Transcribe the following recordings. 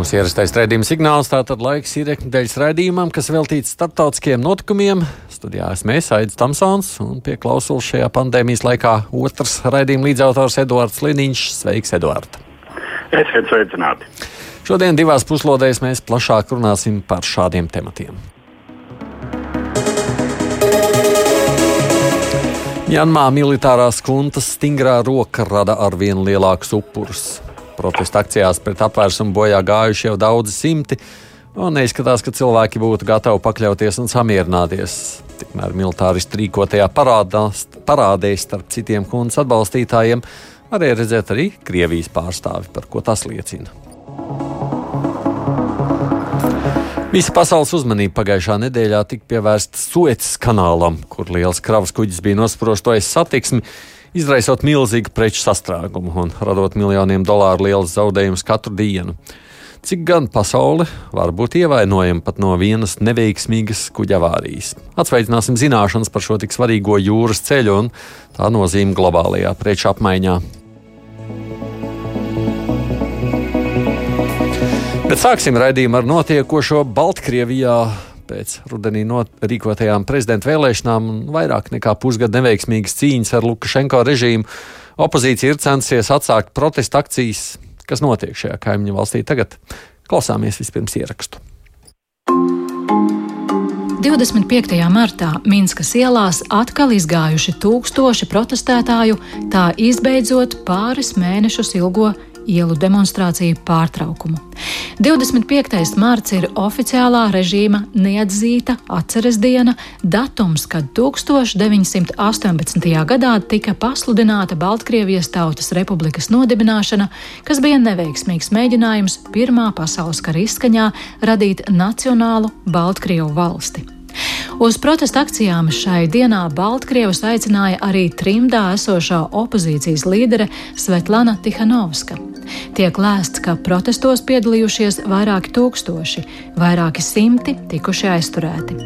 Mūsu ierastais raidījuma signāls, tātad laiks ir ikdienas raidījumam, kas veltīts starptautiskiem notikumiem. Studijā esmu es, Aits Tamsons, un pie klausulas šajā pandēmijas laikā otrs raidījuma līdzautors Eduards Liniņš. Sveiks, Eduard! Esiet sveicināti! Šodien divās puslodēs mēs plašāk runāsim par šādiem tematiem. Janmā militārās kuntas stingrā roka rada arvien lielākus upurus. Protesta akcijās pret apvērsumu bojā gājuši jau daudzi simti, un neizskatās, ka cilvēki būtu gatavi pakļauties un samierināties. Tikmēr militāristi rīkotajā parādās, parādē starp citiem kundas atbalstītājiem varēja redzēt arī Krievijas pārstāvi, par ko tas liecina. Visa pasaules uzmanība pagājušā nedēļā tika pievērsta Suecas kanālam, kur liels kravas kuģis bija nosprostojis satiksmi, izraisot milzīgu preču sastrēgumu un radot miljoniem dolāru lielus zaudējumus katru dienu. Cik gan pasaule var būt ievainojama pat no vienas neveiksmīgas kuģa avārijas. Atsveicināsim zināšanas par šo tik svarīgo jūras ceļu un tā nozīmi globālajā preču apmaiņā. Bet sāksim raidījumu ar notiekošo Baltkrievijā. Pēc rudenī rīkotajām prezidenta vēlēšanām un vairāk nekā pusgada neveiksmīgas cīņas ar Lukašenko režīmu, opozīcija ir censies atsākt protesta akcijas. Kas notiek šajā kaimiņu valstī tagad? Klausāmies vispirms ierakstu. 25. martā Minskas ielās atkal izgājuši tūkstoši protestētāju, tā izbeidzot pāris mēnešus ilgo ielu demonstrāciju pārtraukumu. 25. mārts ir oficiālā režīma neatzīta atceres diena, datums, kad 1918. gadā tika pasludināta Baltkrievijas Tautas Republikas nodibināšana, kas bija neveiksmīgs mēģinājums Pirmā pasaules kara izskaņā radīt nacionālu Baltkrievu valsti. Uz protesta akcijām šai dienā Baltkrievus aicināja arī trimdā esošā opozīcijas līdere Svetlana Tihanovska. Tiek lēsts, ka protestos piedalījušies vairāki tūkstoši, vairāki simti tikuši aizturēti.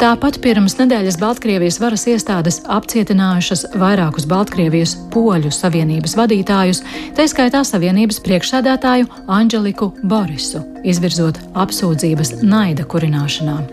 Tāpat pirms nedēļas Baltkrievijas varas iestādes apcietinājušas vairākus Baltkrievijas poļu savienības vadītājus, tā skaitā savienības priekšsēdētāju Anģeliku Borisu, izvirzot apsūdzības naida kurināšanām.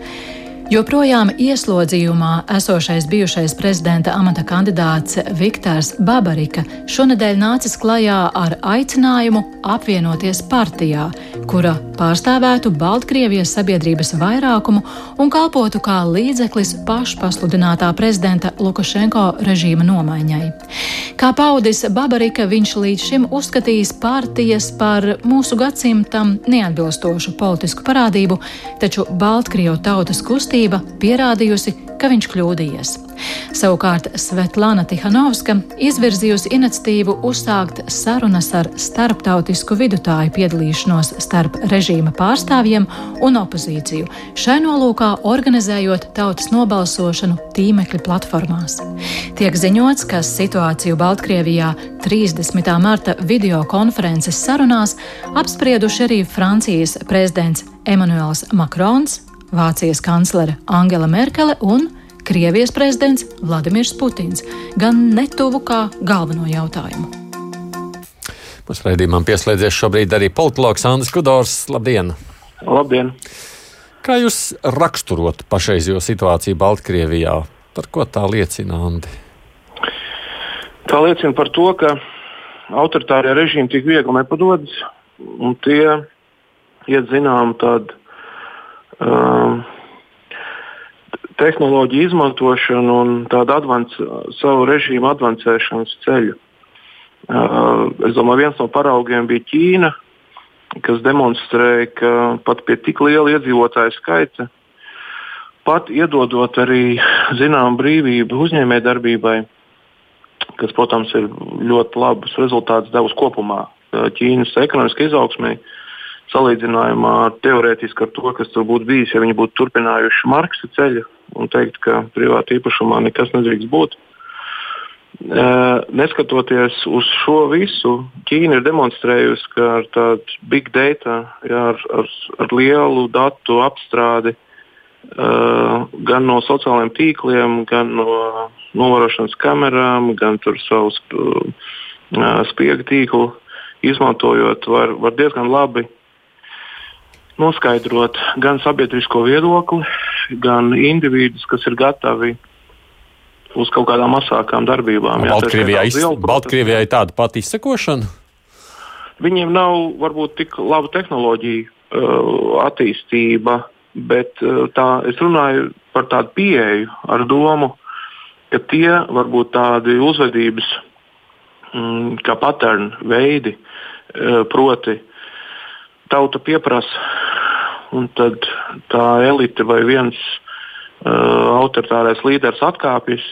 Joprojām ieslodzījumā esošais bijušais prezidenta amata kandidāts Viktors Babarika šonadēļ nācis klajā ar aicinājumu apvienoties partijā, kura pārstāvētu Baltkrievijas sabiedrības vairākumu un kalpotu kā līdzeklis pašpasludinātā prezidenta Lukašenko režīma nomaiņai. Kā paudis Babarika, viņš līdz šim uzskatījis partijas par mūsu gadsimtam neatbilstošu politisku parādību, taču Baltkrievu tautas kustība kustība pierādījusi, ka viņš kļūdījies. Savukārt Svetlana Tihanovska izvirzījusi iniciatīvu uzsākt sarunas ar starptautisku vidutāju piedalīšanos starp režīma pārstāvjiem un opozīciju, šai nolūkā organizējot tautas nobalsošanu tīmekļa platformās. Tiek ziņots, ka situāciju Baltkrievijā 30. marta video konferences sarunās apsprieduši arī Francijas prezidents Emmanuels Macrons, Vācijas kanclere Angela Merkele un Krievijas prezidents Vladimirs Putins, gan netuvu kā galveno jautājumu. Mūsu raidījumam pieslēdzies šobrīd arī politologs Andris Kudors. Labdien! Labdien! Kā jūs raksturot pašreizējo situāciju Baltkrievijā? Par ko tā liecina, Andi? Tā liecina par to, ka autoritārie režīmi tik viegli nepadodas, un tie iet zinām tādu uh, tehnoloģiju izmantošanu un tādu advans, savu režīmu advancēšanas ceļu. Uh, es domāju, viens no paraugiem bija Ķīna, kas demonstrēja, ka pat pie tik liela iedzīvotāju skaita, pat iedodot arī zinām brīvību uzņēmējdarbībai, kas, protams, ir ļoti labs rezultāts devusi kopumā Ķīnas ekonomiskai izaugsmai. Uh, salīdzinājumā teorētiski ar to, kas tur būtu bijis, ja viņi būtu turpinājuši Marksa ceļu un teikt, ka privāti īpašumā nekas nedrīkst būt. neskatoties uz šo visu, Ķīna ir demonstrējusi, ka ar tādu big data, jā, ar, ar, ar lielu datu apstrādi uh, gan no sociālajiem tīkliem, gan no novērošanas kamerām, gan savu uh, spiegu tīklu izmantojot, var, var diezgan labi noskaidrot gan sabiedrisko viedokli, gan individus, kas ir gatavi uz kaut kādām masākām darbībām. Jā, Baltkrievijā, iz... Baltkrievijā ir tāda pati izsakošana? Viņiem nav varbūt tik laba tehnoloģija uh, attīstība, bet uh, tā, es runāju par tādu pieeju ar domu, ka tie varbūt tādi uzvedības mm, kā paternu veidi, uh, proti, tauta pieprasa, un tad tā elite vai viens uh, autoritārais līderis atkāpjas,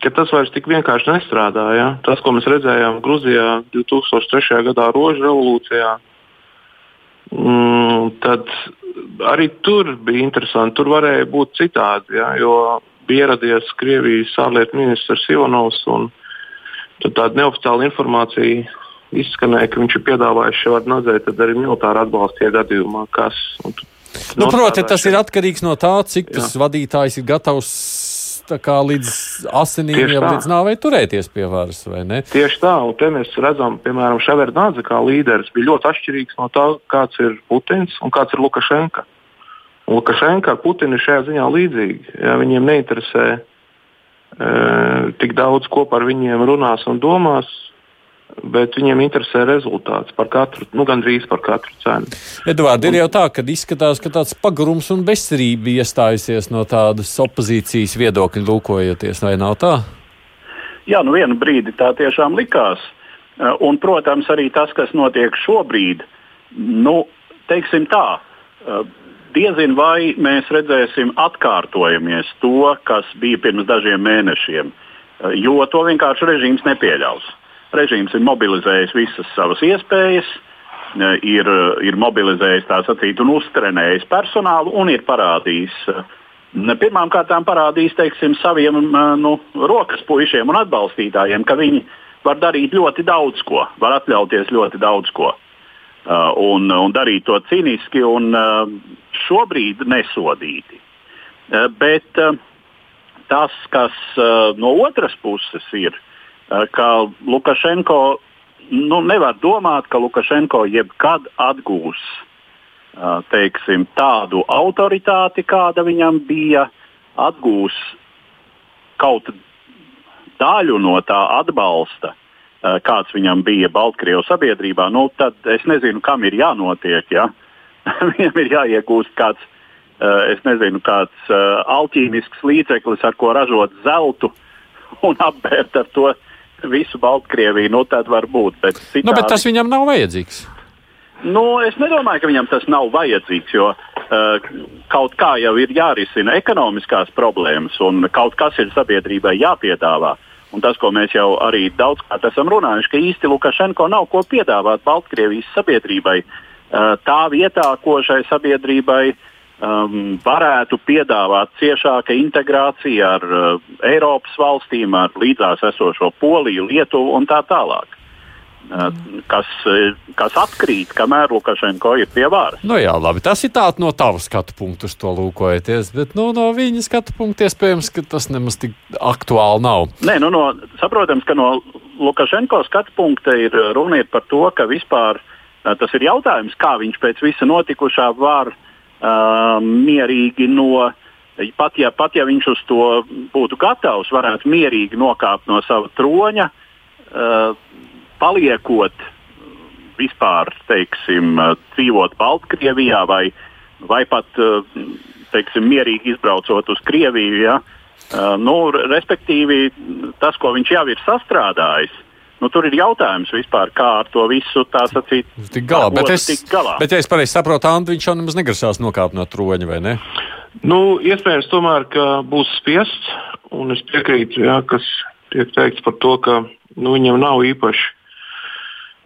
ka tas vairs tik vienkārši nestrādā. Ja? Tas, ko mēs redzējām Grūzijā 2003. gadā Rožu revolūcijā, mm, tad arī tur bija interesanti. Tur varēja būt citādi, ja? jo bija ieradies Krievijas ārlietu ministrs Ivanovs. Tāda neoficiāla informācija izskanēja, ka viņš ir piedāvājis šādu nozēju, tad arī militāru atbalstu gadījumā, kas. Un, nu, proti, tas ir atkarīgs no tā, cik tas Jā. vadītājs ir gatavs kā, līdz asinīm, jau līdz nāvei turēties pie varas. Tieši tā, un te mēs redzam, piemēram, Ševerdnādze kā līderis bija ļoti atšķirīgs no tā, kāds ir Putins un kāds ir Lukašenka. Un Lukašenka ir šajā ziņā līdzīgi. Ja viņiem neinteresē e, tik daudz, ko par viņiem runās un domās bet viņiem interesē rezultāts par katru, nu, gandrīz par katru cenu. Edvards, ir jau tā, ka izskatās, ka tāds pagrums un bezcerība iestājusies no tādas opozīcijas viedokļa, lūkojoties, vai nav tā? Jā, nu vienu brīdi tā tiešām likās. Eh, un, protams, arī tas, kas notiek šobrīd, nu, teiksim tā, eh, diezin vai mēs redzēsim atkārtojamies to, kas bija pirms dažiem mēnešiem, eh, jo to vienkārši režīms nepieļaus režīms ir mobilizējis visas savas iespējas, e, ir, ir mobilizējis tā sacīt un uztrenējis personālu un ir parādījis. E, Pirmkārt, parādījis teiksim, saviem e, nu, rokas puišiem un atbalstītājiem, ka viņi var darīt ļoti daudz ko, var atļauties ļoti daudz ko. Un, un darīt to cīniski un šobrīd nesodīti. Bet tas, kas no otras puses ir, Eh, ka Lukašenko nu, nevar domāt, ka Lukašenko jebkad atgūs eh, teiksim, tādu autoritāti, kāda viņam bija, atgūs kaut daļu no tā atbalsta, eh, kāds viņam bija Baltkrievijas sabiedrībā, nu, tad es nezinu, kam ir jānotiek. Ja? Viņam ir jāiegūst kāds, es nezinu, kāds alķīmisks līdzeklis, ar ko ražot zeltu un apbērt ar to uh, visu Baltkrieviju, nu tad var būt. Bet, citādi, nu, bet tas viņam nav vajadzīgs. Nu, es nedomāju, ka viņam tas nav vajadzīgs, jo uh, kaut kā jau ir jārisina ekonomiskās problēmas, un kaut kas ir sabiedrībai jāpiedāvā. Un tas, ko mēs jau arī daudzkārt esam runājuši, ka īsti Lukašenko nav ko piedāvāt Baltkrievijas sabiedrībai. Uh, tā vietā, ko šai sabiedrībai uh, um, varētu piedāvāt ciešāka integrācija ar uh, Eiropas valstīm, ar līdzās esošo Poliju, Lietuvu un tā tālāk. Uh, kas, uh, kas atkrīt, kamēr Lukašenko ir pie varas. Nu jā, labi, tas ir tāds no tava skatu punkta, to lūkojoties, bet nu, no viņa skatu punkta iespējams, ka tas nemaz tik aktuāli nav. Nē, nu, no, saprotams, ka no Lukašenko skatu punkta ir runa par to, ka vispār uh, tas ir jautājums, kā viņš pēc visa notikušā var uh, uh, mierīgi no. Pat ja, pat ja viņš uz to būtu gatavs, varētu mierīgi nokāpt no sava troņa, uh, paliekot vispār, teiksim, dzīvot Baltkrievijā vai, vai pat, uh, teiksim, mierīgi izbraucot uz Krieviju. Ja? Uh, nu, respektīvi, tas, ko viņš jau ir sastrādājis, Nu, tur ir jautājums vispār, kā ar to visu tā sacīt. Tik galā, bet es, galā. bet ja es pareizi saprotu, Andi, viņš jau nemaz negrasās nokāpt no troņa, vai ne? Nu, iespējams, tomēr, ka būs spiests, un es piekrītu, jā, kas tiek teikts par to, ka nu, viņam nav īpaši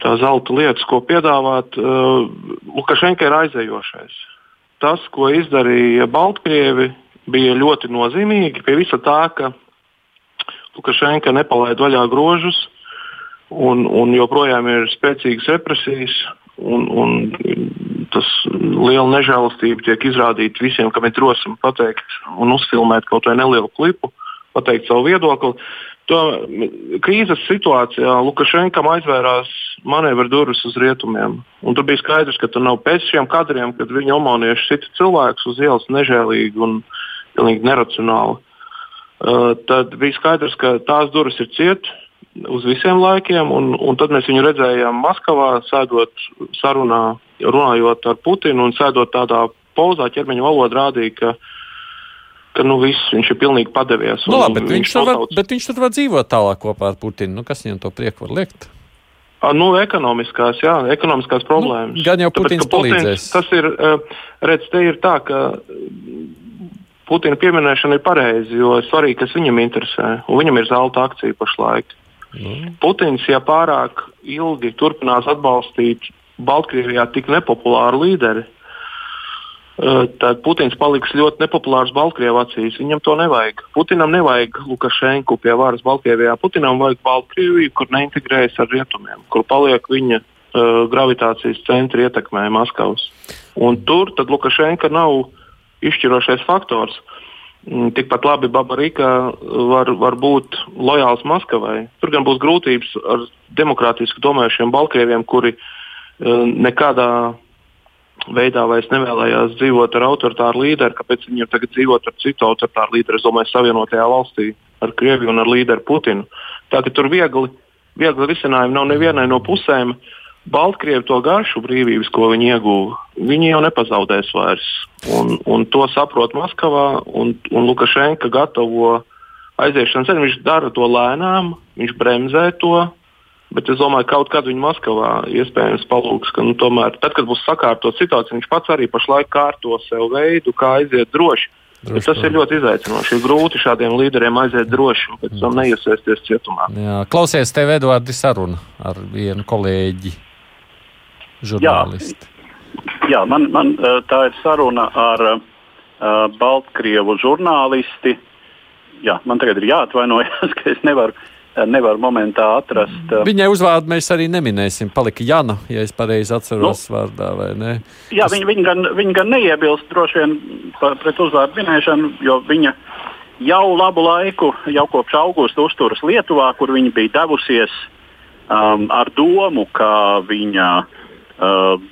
tā zelta lietas, ko piedāvāt. Uh, Lukašenka ir aizējošais. Tas, ko izdarīja Baltkrievi, bija ļoti nozīmīgi pie visa tā, ka Lukašenka nepalaid vaļā grožus, un, un joprojām ir spēcīgas represijas. Un, un tas liela nežēlastība tiek izrādīta visiem, kam ir drosme pateikt un uzfilmēt kaut vai nelielu klipu, pateikt savu viedokli. To krīzes situācijā Lukašenkam aizvērās manevru durvis uz rietumiem. Un tur bija skaidrs, ka tur nav pēc šiem kadriem, kad viņi omanieši sita cilvēkus uz ielas nežēlīgi un pilnīgi neracionāli. Uh, tad bija skaidrs, ka tās durvis ir cietas uz visiem laikiem, un, un tad mēs viņu redzējām Maskavā, sēdot sarunā, runājot ar Putinu un sēdot tādā pozā, ķermeņa valoda rādīja, ka ka nu, viss, viņš ir pilnīgi padevies. Nu, labi, bet, viņš viņš var, bet viņš tur var dzīvot tālāk kopā ar Putinu. Nu, kas viņam to prieku var liekt? Nu, ekonomiskās, jā, ekonomiskās nu, problēmas. Nu, gan jau Putins Tāpēc, palīdzēs. Putins, tas ir, redz, te ir tā, ka Putina pieminēšana ir pareizi, jo svarīgi, kas viņam interesē. Un viņam ir zelta akcija pašlaik. Mm. Putins, ja pārāk ilgi turpinās atbalstīt Baltkrievijā tik nepopulāru līderi, tad Putins paliks ļoti nepopulārs Baltkrievijas acīs. Viņam to nevajag. Putinam nevajag Lukašenku pie varas Baltkrievijā. Putinam vajag Baltkrieviju, kur neintegrējas ar rietumiem, kur paliek viņa uh, gravitācijas centra ietekmē Maskavas. Un tur Lukašenka nav izšķirošais faktors. Mm, tikpat labi Babarika var, var būt lojāls Maskavai. Tur gan būs grūtības ar demokrātiski domājušiem Baltkrieviem, kuri uh, nekādā veidā vairs nevēlējās dzīvot ar autoritāru līderi, kāpēc viņi ir tagad dzīvot ar citu autoritāru līderi, es domāju, Savienotajā valstī ar Krieviju un ar līderi Putinu. Tā ka tur viegli, viegli risinājumi nav nevienai no pusēm. Baltkrievi to garšu brīvības, ko viņi ieguva, viņi jau nepazaudēs vairs. Un, un to saprot Maskavā, un, un Lukašenka gatavo aiziešanas ceļu. Viņš dara to lēnām, viņš bremzē to, Bet es domāju, ka kaut kad viņa Maskavā iespējams palūgs, ka nu, tomēr, tad, kad būs sakārtot situācija, viņš pats arī pašlaik kārto sev veidu, kā aiziet droši. droši tas ir ļoti izaicinoši. Ir grūti šādiem līderiem aiziet droši un pēc tam neiesēsties cietumā. Jā, klausies, tev Edvards saruna ar vienu kolēģi, žurnālistu. Jā, jā man, man tā ir saruna ar uh, Baltkrievu žurnālisti. Jā, man tagad ir jāatvainojas, ka es nevaru nevar momentā atrast. Viņai uzvārdu mēs arī neminēsim. Palika Jana, ja es pareizi atceros nu, vārdā, vai ne? Jā, viņa, viņa, gan, viņa gan neiebilst droši vien pret uzvārdu minēšanu, jo viņa jau labu laiku, jau kopš augusta uzturas Lietuvā, kur viņa bija devusies um, ar domu, ka viņa uh,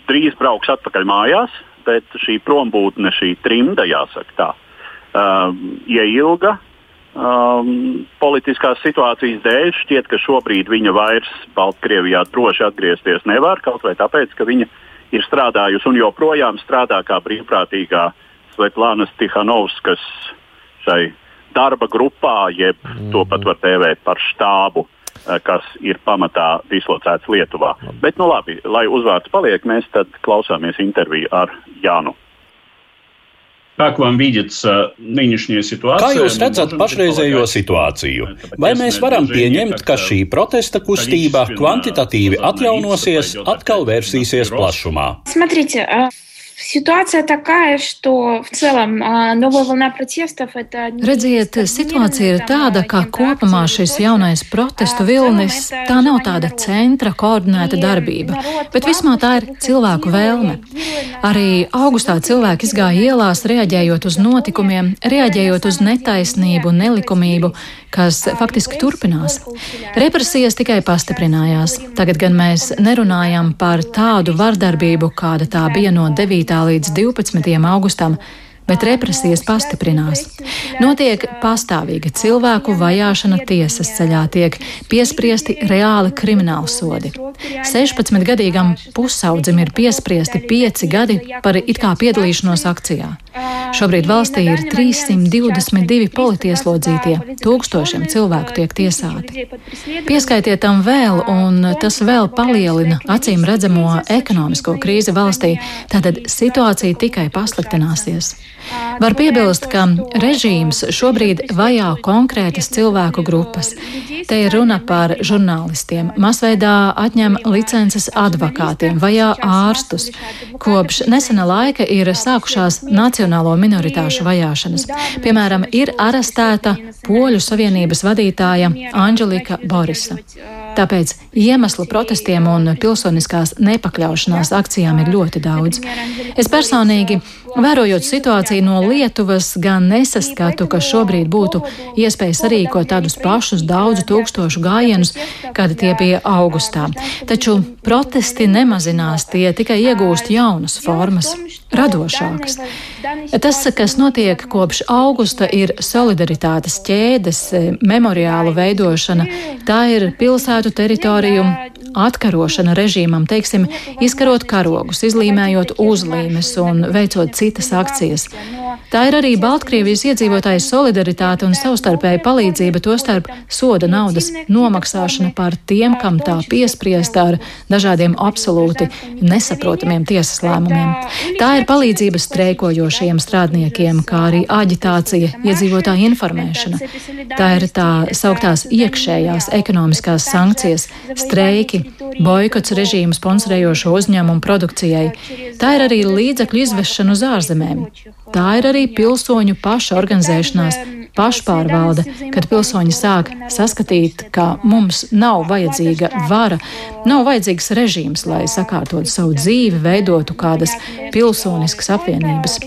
drīz brauks atpakaļ mājās, bet šī prombūtne, šī trimda, jāsaka tā, uh, ieilga um, politiskās situācijas dēļ šķiet, ka šobrīd viņa vairs Baltkrievijā droši atgriezties nevar, kaut vai tāpēc, ka viņa ir strādājusi un joprojām strādā kā brīvprātīgā Svetlānas Tihanovskas šai darba grupā, jeb mm -hmm. to pat var tēvēt par štābu, eh, kas ir pamatā dislocēts Lietuvā. Bet, nu labi, lai uzvārds paliek, mēs tad klausāmies interviju ar Jānu. Как вам видится нынешняя ситуация? Kā jūs redzat pašreizējo situāciju? Vai mēs varam pieņemt, ka šī protesta kustība kvantitatīvi atjaunosies, atkal vērsīsies plašumā? Смотрите, Ситуация такая, что в целом новая волна протестов это... Redziet, situācija ir tāda, ka kopumā šis jaunais protestu vilnis tā nav tāda centra koordinēta darbība, bet vismā tā ir cilvēku vēlme. Arī augustā cilvēki izgāja ielās, reaģējot uz notikumiem, reaģējot uz netaisnību un nelikumību, kas faktiski turpinās. Represijas tikai pastiprinājās. Tagad gan mēs nerunājam par tādu vardarbību, kāda tā bija no 9. līdz 12. augustam bet represijas pastiprinās. Notiek pastāvīga cilvēku vajāšana tiesas ceļā, tiek piespriesti reāli krimināli sodi. 16-gadīgam pusaudzim ir piespriesti 5 gadi par it kā piedalīšanos akcijā. Šobrīd valstī ir 322 politieslodzītie, tūkstošiem cilvēku tiek tiesāti. Pieskaitiet tam vēl, un tas vēl palielina acīm redzamo ekonomisko krīzi valstī, tātad situācija tikai pasliktināsies. Var piebilst, ka režīms šobrīd vajā konkrētas cilvēku grupas. Te ir runa par žurnālistiem, masveidā atņem licences advokātiem, vajā ārstus. Kopš nesena laika ir sākušās nacionālo minoritāšu vajāšanas. Piemēram, ir arestēta Poļu Savienības vadītāja Anģelika Borisa. Tāpēc iemeslu protestiem un pilsoniskās nepakļaušanās akcijām ir ļoti daudz. Es personīgi, vērojot situāciju no Lietuvas, gan nesaskatu, ka šobrīd būtu iespēja sarīkot tādus pašus daudzu tūkstošu gājienus, kādi tie bija augustā. Taču protesti nemazinās, tie tikai iegūst jaunas formas, radošākas. Tas, kas notiek kopš augusta, ir solidaritātes ķēdes, memoriālu veidošana. Tā ir pilsētu teritoriju atkarošana režīmam, teiksim, izkarot karogus, izlīmējot uzlīmes un veicot citas akcijas. Tā ir arī Baltkrievijas iedzīvotāju solidaritāte un savstarpēja palīdzība, tostarp soda naudas nomaksāšana par tiem, kam tā piespriesta ar dažādiem absolūti nesaprotamiem tiesas lēmumiem. Tā ir palīdzība streikojošajiem strādniekiem, kā arī aģitācija, iedzīvotāju informēšana. Tā ir tā sauktās iekšējās ekonomiskās sankcijas, streiki, boikots režīmu sponsorējošo uzņēmumu produkcijai. Tā ir arī līdzekļu izvešana uz ārzemēm. Tā ir arī pilsoņu paša organizēšanās, pašpārvalde, kad pilsoņi sāk saskatīt, ka mums nav vajadzīga vara, nav vajadzīgs režīms, lai sakārtotu savu dzīvi, veidotu kādas pilsoniskas apvienības.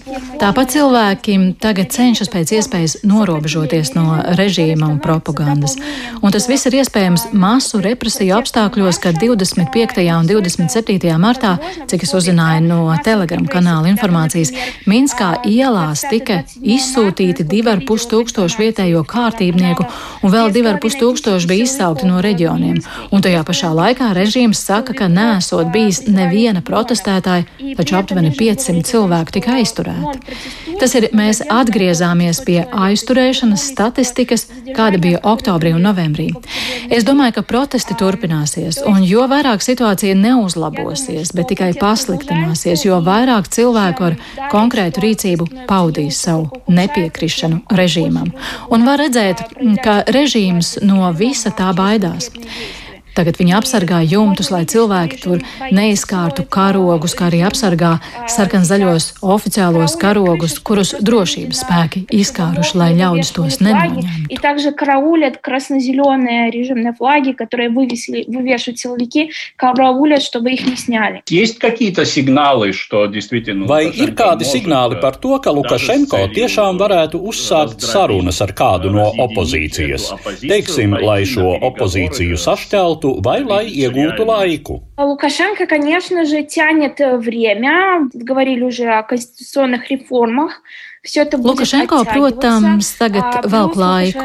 Tāpat cilvēki tagad cenšas pēc iespējas norobežoties no režīma un propagandas. Un tas viss ir iespējams masu represiju apstākļos, kad 25. un 27. martā, cik es uzzināju no Telegram kanāla informācijas, Minskā ielās tika izsūtīti 2,5 tūkstoši vietējo kārtībnieku, un vēl 2,5 tūkstoši bija izsaukti no reģioniem. Un tajā pašā laikā režīms saka, ka nesot bijis neviena protestētāja, taču aptuveni 500 cilvēku tika aizturēti. Tas ir, mēs atgriezāmies pie aizturēšanas statistikas, kāda bija oktobrī un novembrī. Es domāju, ka protesti turpināsies, un jo vairāk situācija neuzlabosies, bet tikai pasliktināsies, jo vairāk cilvēku ar konkrētu rīcību paudīs savu nepiekrišanu režīmam. Un var redzēt, ka režīms no visa tā baidās. Tagad viņi apsargā jumtus, lai cilvēki tur neizkārtu karogus, kā arī apsargā sarkanzaļos oficiālos karogus, kurus drošības spēki izkāruši, lai ļaudis tos nenoņemtu. Vai ir kādi signāli par to, ka Lukašenko tiešām varētu uzsākt sarunas ar kādu no opozīcijas? Teiksim, lai šo opozīciju sašķeltu vai lai iegūtu laiku. Лукашенко, конечно же, тянет время. Говорили уже о конституционных реформах. Lukašenko, protams, tagad velk laiku.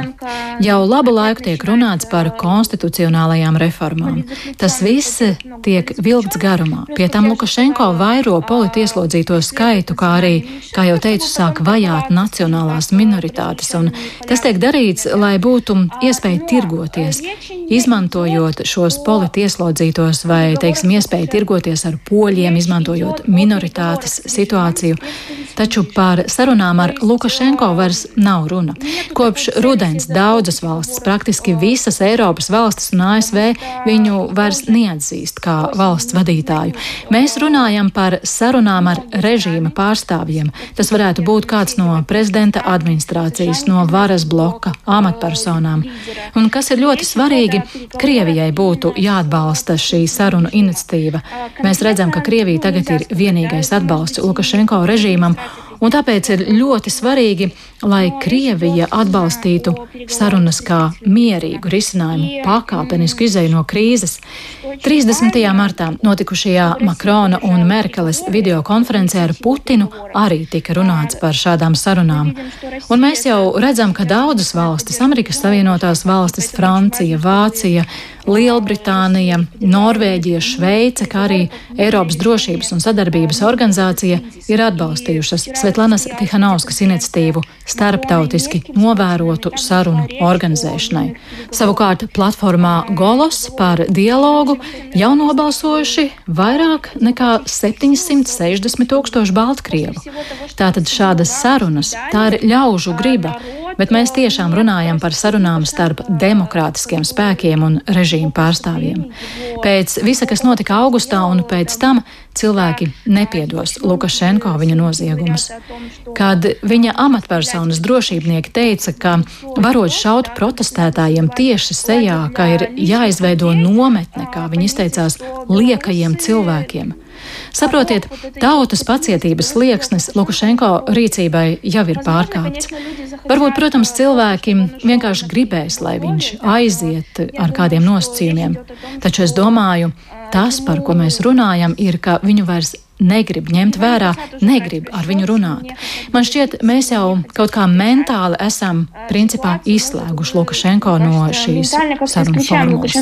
Jau labu laiku tiek runāts par konstitucionālajām reformām. Tas viss tiek vilkts garumā. Pie tam Lukašenko vairo politieslodzīto skaitu, kā arī, kā jau teicu, sāk vajāt nacionālās minoritātes. Un tas tiek darīts, lai būtu iespēja tirgoties, izmantojot šos politieslodzītos vai, teiksim, iespēju tirgoties ar poļiem, izmantojot minoritātes situāciju. Taču par sarunām sarunām ar Lukašenko vairs nav runa. Kopš rudens daudzas valstis, praktiski visas Eiropas valstis un ASV viņu vairs neatzīst kā valsts vadītāju. Mēs runājam par sarunām ar režīma pārstāvjiem. Tas varētu būt kāds no prezidenta administrācijas, no varas bloka, amatpersonām. Un kas ir ļoti svarīgi, Krievijai būtu jāatbalsta šī sarunu iniciatīva. Mēs redzam, ka Krievija tagad ir vienīgais atbalsts Lukašenko režīmam. Un tāpēc ir ļoti svarīgi, lai Krievija atbalstītu sarunas kā mierīgu risinājumu, pakāpenisku izēju no krīzes. 30. martā notikušajā Makrona un Merkeles videokonferencē ar Putinu arī tika runāts par šādām sarunām. Un mēs jau redzam, ka daudzas valstis, Amerikas Savienotās valstis, Francija, Vācija, Lielbritānija, Norvēģija, Šveice, kā arī Eiropas drošības un sadarbības organizācija ir atbalstījušas Svetlanas Tihanovskas iniciatīvu starptautiski novērotu sarunu organizēšanai. Savukārt platformā Golos par dialogu jau nobalsojuši vairāk nekā 760 tūkstoši Baltkrievu. Tātad šādas sarunas, tā ir ļaužu griba, bet mēs tiešām runājam par sarunām starp demokrātiskiem spēkiem un režīmu pārstāvjiem. Pēc visa, kas notika augustā un pēc tam, cilvēki nepiedos Lukašenko viņa noziegumus. Kad viņa amatpersonas drošībnieki teica, ka varot šaut protestētājiem tieši sejā, ka ir jāizveido nometne, kā viņi izteicās, liekajiem cilvēkiem. Saprotiet, tautas pacietības slieksnis Lukašenko rīcībai jau ir pārkāpts. Varbūt, protams, cilvēki vienkārši gribēs, lai viņš aiziet ar kādiem nosacījumiem, taču es domāju, tas, par ko mēs runājam, ir, ka viņu vairs negrib ņemt vērā, negrib ar viņu runāt. Man šķiet, mēs jau kaut kā mentāli esam principā izslēguši Lukašenko no šīs sarunas formulas.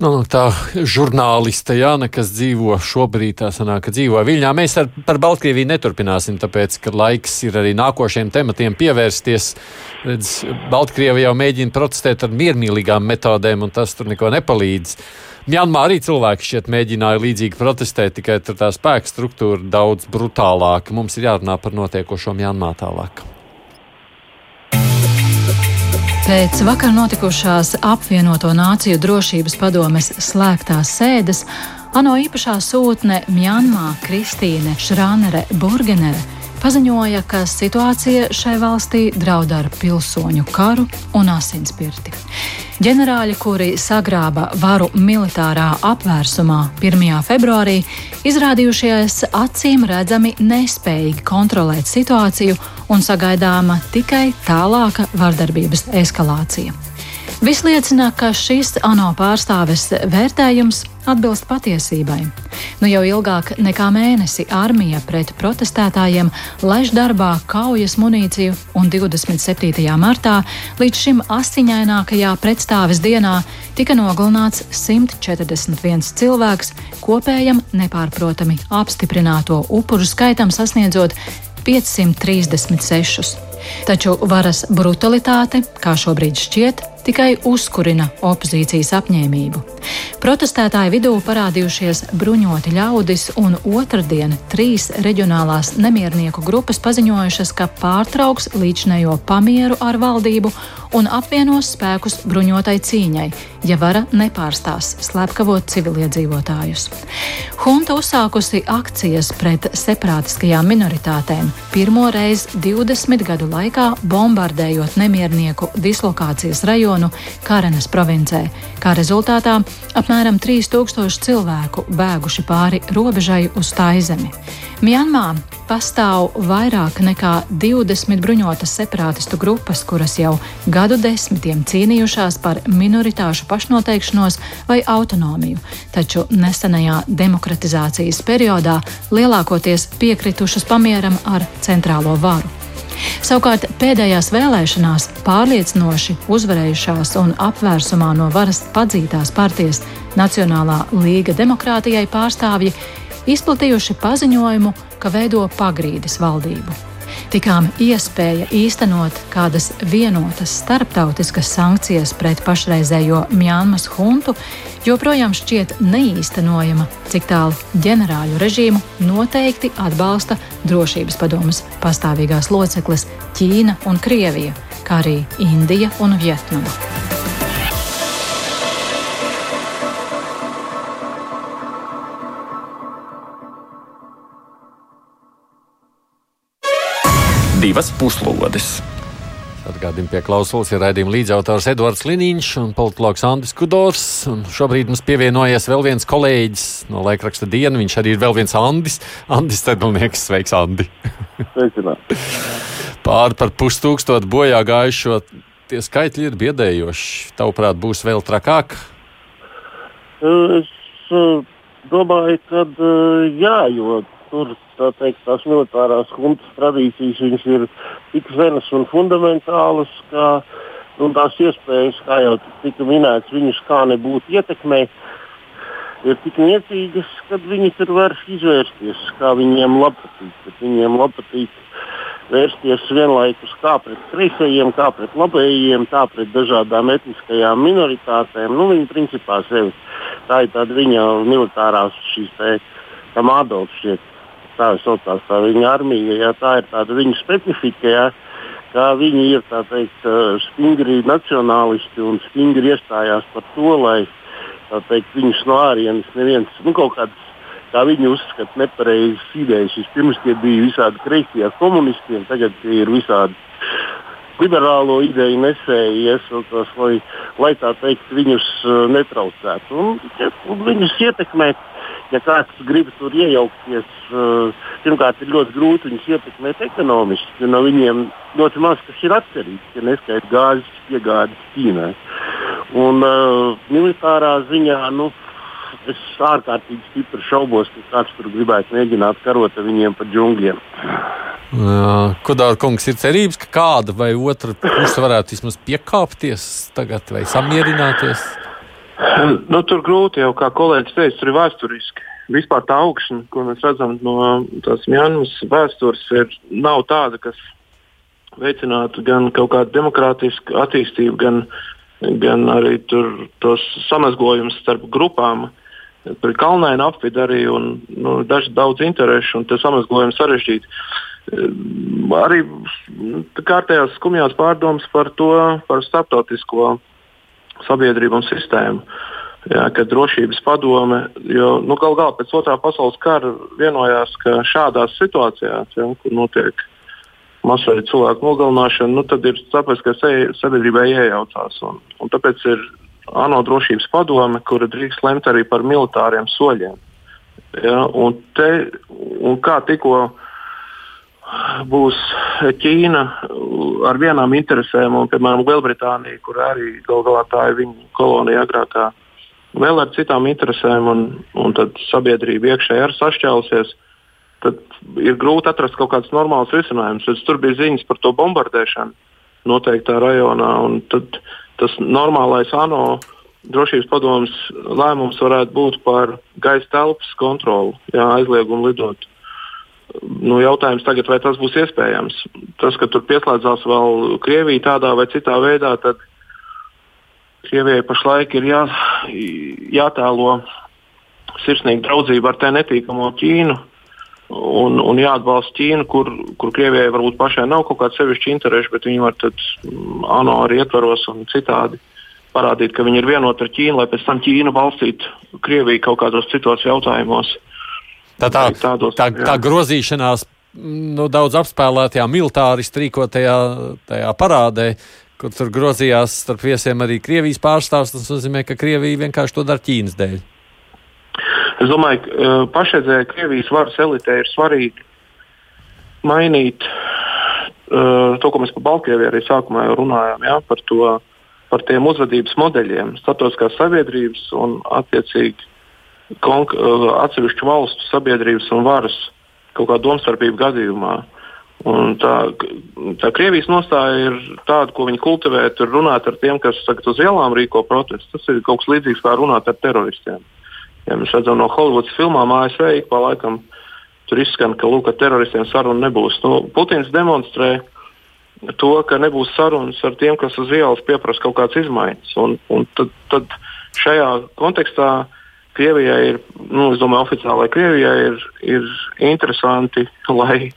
Nu, tā žurnāliste Jāna, kas dzīvo šobrīd, tā sanāk, ka dzīvo Viļņā. Mēs ar, par Baltkrieviju neturpināsim, tāpēc, ka laiks ir arī nākošiem tematiem pievērsties. Redz, Baltkrievi jau mēģina protestēt ar miermīlīgām metodēm, un tas tur neko nepalīdz. Mjanmā arī cilvēki šķiet mēģināja līdzīgi protestēt, tikai tur tā spēka struktūra daudz brutālāka. Mums ir jārunā par notiekošo Mjanmā tālāk. Pēc vakar notikušās apvienoto nāciju drošības padomes slēgtās sēdes ANO īpašā sūtne Mjanmā Kristīne Šrānere Burgenere paziņoja, ka situācija šai valstī draud ar pilsoņu karu un asinspirti. Ģenerāļi, kuri sagrāba varu militārā apvērsumā 1. februārī, izrādījušies acīm redzami nespējīgi kontrolēt situāciju un sagaidāma tikai tālāka vardarbības eskalācija. Viss liecina, ka šis ANO pārstāves vērtējums atbilst patiesībai. Nu jau ilgāk nekā mēnesi armija pret protestētājiem laiž darbā kaujas munīciju, un 27. martā līdz šim asiņainākajā pretstāves dienā tika nogalināts 141 cilvēks, kopējam nepārprotami apstiprināto upuru skaitam sasniedzot 536. Taču varas brutalitāte, kā šobrīd šķiet, tikai uzkurina opozīcijas apņēmību. Protestētāju vidū parādījušies bruņoti ļaudis, un otrdien trīs reģionālās nemiernieku grupas paziņojušas, ka pārtrauks līdzinējo pamieru ar valdību un apvienos spēkus bruņotai cīņai, ja vara nepārstās slepkavot civiliedzīvotājus. Hunta uzsākusi akcijas pret separātiskajām minoritātēm, pirmo reizi 20 gadu laikā bombardējot nemiernieku dislokācijas rajonu Karenas provincē. Kā rezultātā apmēram 3000 cilvēku bēguši pāri robežai uz Taizemi. Mjanmā pastāv vairāk nekā 20 bruņotas separātistu grupas, kuras jau gadu desmitiem cīnījušās par minoritāšu pašnoteikšanos vai autonomiju, taču nesenajā demokratizācijas periodā lielākoties piekritušas pamieram ar centrālo varu. Savukārt pēdējās vēlēšanās pārliecinoši uzvarējušās un apvērsumā no varas padzītās partijas Nacionālā līga demokrātijai pārstāvji izplatījuši paziņojumu, ka veido pagrīdes valdību. Tikām iespēja īstenot kādas vienotas starptautiskas sankcijas pret pašreizējo Mjānmas huntu joprojām šķiet neīstenojama, cik tālu ģenerāļu režīmu noteikti atbalsta drošības padomas pastāvīgās locekles Ķīna un Krievija, kā arī Indija un Vietnama. Divas puslodes. Atgādījumi pie klausulas ir raidījuma līdzautors Edvards Liniņš un politologs Andris Kudors. Un šobrīd mums pievienojies vēl viens kolēģis no laikraksta diena. Viņš arī ir vēl viens Andis. Andis Tedlnieks, sveiks, Andi! Pāri par pustūkstotu bojā gājušo. Tie skaitļi ir biedējoši. Tavuprāt, būs vēl trakāk? Es uh, domāju, ka uh, jā, jo tur tā teikt, tās militārās huntas tradīcijas ir tik zenas un fundamentālas, ka nu, tās iespējas, kā jau tika minēts, viņus kā nebūtu ietekmē, ir tik niecīgas, ka viņi tur var izvērsties, kā viņiem patīk. Viņiem patīk vērsties vienlaikus kā pret kreisajiem, kā pret labējiem, tā pret dažādām etniskajām minoritātēm. Nu, viņa principā sevi tā ir tāda viņa militārās šīs te, tā Adolfs šķiet, tā saucās tā viņa armija, jā, tā ir tāda viņa specifika. Jā kā viņi ir teikt, stingri nacionālisti un stingri iestājās par to, lai teikt, viņus no ārienes neviens nu, kaut kādas. Kā viņi uzskata, nepareizas idejas. Vispirms tie bija visādi kreisie komunisti, tagad tie ir visādi liberālo ideju nesēji, iesauktos, lai, lai tā teikt, viņus netraucētu. Un, un viņus ietekmēt ja kāds grib tur iejaukties, uh, pirmkārt ir ļoti grūti viņus ietekmēt ekonomiski, no viņiem ļoti maz kas ir atkarīgs, ja neskaidrs gāzes piegādes Ķīnai. Un uh, militārā ziņā nu, es ārkārtīgi stipri šaubos, ka kāds tur gribētu mēģināt karot ar viņiem pa džungļiem. Kudāra kungs ir cerības, ka kāda vai otra puse varētu vismaz piekāpties tagad vai samierināties? Nu, tur grūti jau, kā kolēģis teica, tur ir vēsturiski. Vispār tā augšana, ko mēs redzam no tās Mjanmas vēstures, ir, nav tāda, kas veicinātu gan kaut kādu demokrātisku attīstību, gan, gan arī tos samazgojumus starp grupām. Tur ir kalnaina apvidi arī un nu, daži daudz interešu, un tas samazgojums sarežģīti. Arī kārtējās skumjās pārdomas par to, par starptautisko sabiedrību un sistēmu. Jā, kad drošības padome, jo nu, galu galā pēc otrā pasaules kara vienojās, ka šādās situācijās, ja, kur notiek masveida cilvēku nogalināšana, nu, tad ir tāpēc, ka sabiedrībai iejaucās. Un, un tāpēc ir ANO drošības padome, kura drīkst lemt arī par militāriem soļiem. Ja, un te, un kā tikko būs Ķīna ar vienām interesēm, un, piemēram, Lielbritānija, kur arī gal galā tā ir viņa kolonija agrākā, vēl ar citām interesēm, un, un tad sabiedrība iekšēji arī sašķēlusies. Tad ir grūti atrast kaut kāds normāls risinājums. Tad tur bija ziņas par to bombardēšanu noteiktā rajonā, un tas normālais ANO drošības padomus lēmums varētu būt par gaisa telpas kontroli, jā, aizliegumu lidot nu, jautājums tagad, vai tas būs iespējams. Tas, ka tur pieslēdzās vēl Krievija tādā vai citā veidā, tad Krievijai pašlaik ir jā, jātēlo sirsnīga draudzība ar te netīkamo Ķīnu. Un, un jāatbalsta Ķīna, kur, kur Krievijai varbūt pašai nav kaut kāda sevišķa intereša, bet viņi var tad mm, ANO arī ietvaros un citādi parādīt, ka viņi ir vienoti ar Ķīnu, lai pēc tam Ķīna balstītu Krieviju kaut kādos citos jautājumos. Tā, tā, tādos, tā, tā grozīšanās nu, daudz apspēlētajā militāristi rīkotajā parādē, kur tur grozījās starp viesiem arī Krievijas pārstāvs. Tas nozīmē, ka Krievija vienkārši to dara Ķīnas dēļ. Es domāju, ka uh, pašreizējā Krievijas varas elitē ir svarīgi mainīt uh, to, ko mēs par Baltkrieviju arī sākumā jau runājām, ja, par, to, par tiem uzvedības modeļiem, starptautiskās sabiedrības un attiecīgi atsevišķu valstu sabiedrības un varas kaut kāda domstarpība gadījumā. Un tā, tā Krievijas nostāja ir tāda, ko viņi kultivē, tur runāt ar tiem, kas tagad uz ielām rīko protestu. Tas ir kaut kas līdzīgs kā runāt ar teroristiem. Ja mēs redzam no Holivudas filmām ASV, ik pa laikam tur izskan, ka lūk, ar teroristiem saruna nebūs. Nu, Putins demonstrē to, ka nebūs sarunas ar tiem, kas uz ielas pieprasa kaut kādas izmaiņas. Un, un tad, tad šajā kontekstā uh, Krievijai ir, nu, es domāju, oficiālai Krievijai ir, ir interesanti, lai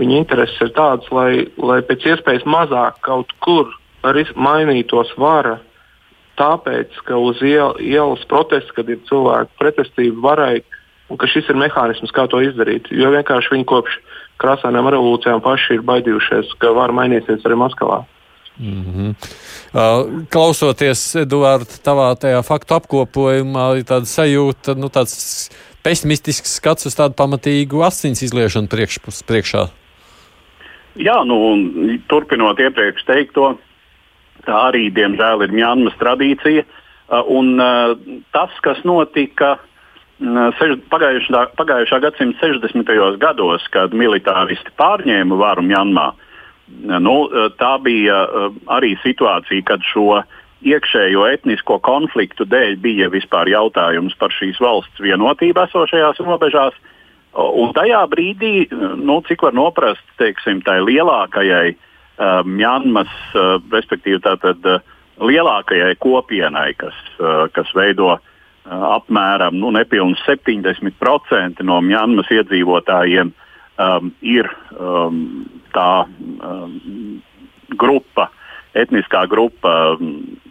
viņa intereses ir tādas, lai, lai pēc iespējas mazāk kaut kur mainītos vara. Tāpēc, ka uz iel, ielas protests, kad ir cilvēku pretestība varai, un ka šis ir mehānisms, kā to izdarīt. Jo vienkārši viņi kopš krāsainām revolūcijām paši ir baidījušies, ka var mainīties arī Maskavā. Mm -hmm. klausoties, Eduards, tavā tajā faktu apkopojumā, ir tāda sajūta, nu, tāds pesimistisks skats uz tādu pamatīgu asins izliešanu priekšpus, priekšā. Jā, nu, turpinot iepriekš teikto, tā arī, diemžēl, ir Mjanmas tradīcija. Un tas, kas notika pagājušā, pagājušā gadsimta 60. gados, kad militāristi pārņēma varu Mjanmā, uh, Nu, tā bija eh, arī situācija, kad šo iekšējo etnisko konfliktu dēļ bija vispār jautājums par šīs valsts vienotību esošajās robežās. Un tajā brīdī, nu, cik var noprast, teiksim, tai lielākajai uh, Mjanmas, uh, respektīvi tātad uh, lielākajai kopienai, kas, uh, kas veido uh, apmēram nu, nepilnīgi 70% no Mjanmas iedzīvotājiem um, ir um, tā um, grupa, etniskā grupa,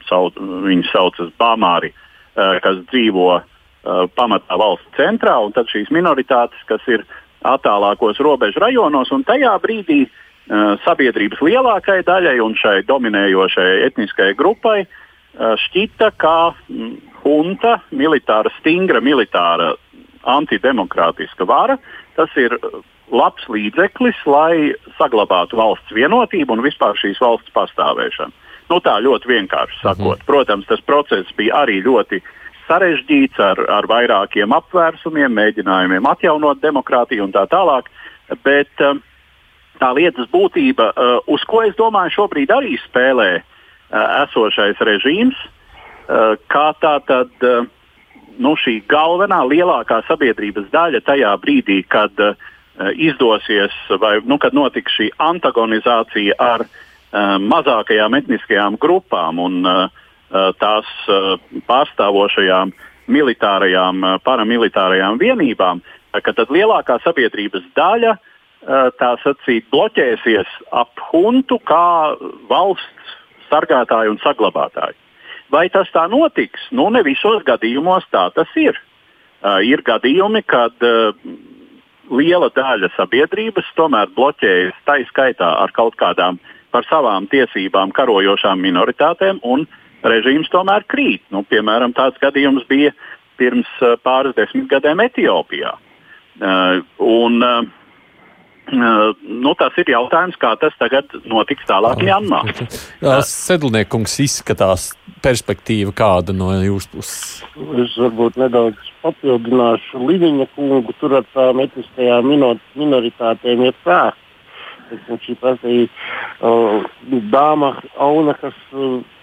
sauc, viņas saucas Bamāri, uh, kas dzīvo uh, pamatā valsts centrā, un tad šīs minoritātes, kas ir attālākos robežu rajonos, un tajā brīdī uh, sabiedrības lielākajai daļai un šai dominējošajai etniskajai grupai uh, šķita, ka mm, hunta, militāra, stingra militāra, antidemokrātiska vara, tas ir labs līdzeklis, lai saglabātu valsts vienotību un vispār šīs valsts pastāvēšanu. Nu, tā ļoti vienkārši sakot. Mhm. Protams, tas process bija arī ļoti sarežģīts ar, ar vairākiem apvērsumiem, mēģinājumiem atjaunot demokrātiju un tā tālāk. Bet um, tā lietas būtība, uh, uz ko es domāju, šobrīd arī spēlē uh, esošais režīms, uh, kā tā tad nu, šī galvenā lielākā sabiedrības daļa tajā brīdī, kad uh, izdosies, vai nu, kad notiks šī antagonizācija ar uh, mazākajām etniskajām grupām un uh, tās pārstāvošajām militārajām, paramilitārajām vienībām, ka tad lielākā sabiedrības daļa tā sacīt bloķēsies ap huntu kā valsts sargātāju un saglabātāju. Vai tas tā notiks? Nu, ne visos gadījumos tā tas ir. Uh, ir gadījumi, kad uh, liela daļa sabiedrības tomēr bloķējas tā izskaitā ar kaut kādām par savām tiesībām karojošām minoritātēm, un režīms tomēr krīt. Nu, piemēram, tāds gadījums bija pirms uh, pāris desmit gadiem Etiopijā. Uh, un, Uh, nu, tas ir jautājums, kā tas tagad notiks tālāk Janmā. Sedlniekungs izskatās perspektīva kāda no jūsu puses? Es varbūt nedaudz papildināšu Liviņa kungu. Tur ar tām etniskajām minoritātēm ir tā. Šī pati uh, dāma Auna, kas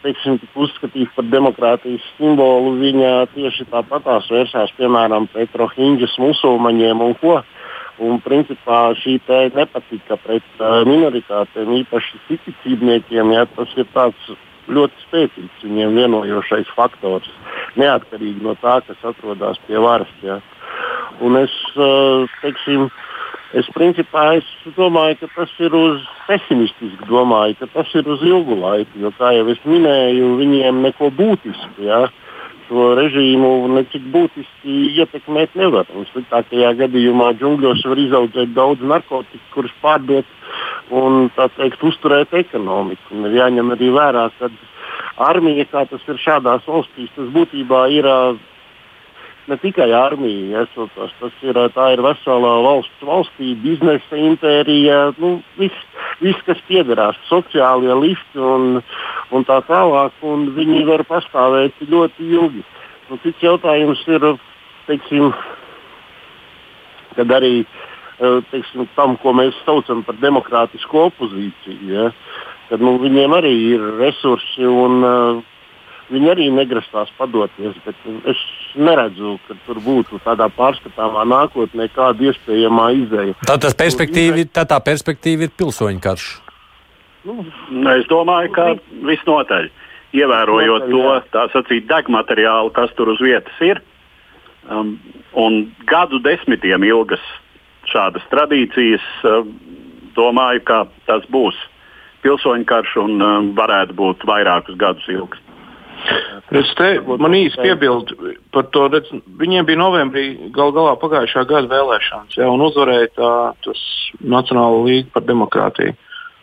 teiksim, tika uzskatīta par demokrātijas simbolu, viņa tieši tāpatās vērsās piemēram pret rohinģas musulmaņiem un ko. Uh, Un, principā, šī nepatika pret uh, minoritātēm, īpaši citīcībniekiem, ja, tas ir ļoti spēcīgs viņiem vienojošais faktors, neatkarīgi no tā, kas atrodas pie varas. Ja. Un es, uh, teiksim, es, principā, es domāju, ka tas ir uz pesimistiski domāju, ka tas ir uz ilgu laiku, jo, kā jau es minēju, viņiem neko būtisku. Ja. Uh, šo režīmu necik būtiski ietekmēt nevar. Un sliktākajā gadījumā džungļos var izaudzēt daudz narkotiku, kurus pārdot un teikt, uzturēt ekonomiku. Un ir jāņem arī vērā, ka armija, kā tas ir šādās valstīs, tas būtībā ir ne tikai armija, esotos, tas ir, ir vesela valsts, valstī, biznesa impērija, nu, viss, vis, kas piederās, sociālie lifti un, un tā tālāk. Un viņi var pastāvēt ļoti ilgi. Nu, cits jautājums ir, teiksim, kad arī teiksim, tam, ko mēs saucam par demokrātisku opozīciju, ja, kad nu, viņiem arī ir resursi un uh, Viņi arī negrasās padoties, bet es neredzu, ka tur būtu tādā pārskatāmā nākotnē kāda iespējamā izēja. Tā, tas perspektīva, tā, tā perspektīva ir pilsoņu karš. Nu, nu, es domāju, ka visnotaļ, ievērojot to tā sacīt degmateriālu, kas tur uz vietas ir, um, un gadu desmitiem ilgas šādas tradīcijas, um, domāju, ka tas būs pilsoņu karš un um, varētu būt vairākus gadus ilgs. Es te man īsti piebildu par to, redz, viņiem bija novembrī gal galā pagājušā gada vēlēšanas, ja, un uzvarēja tā, tas Nacionāla līga par demokrātiju.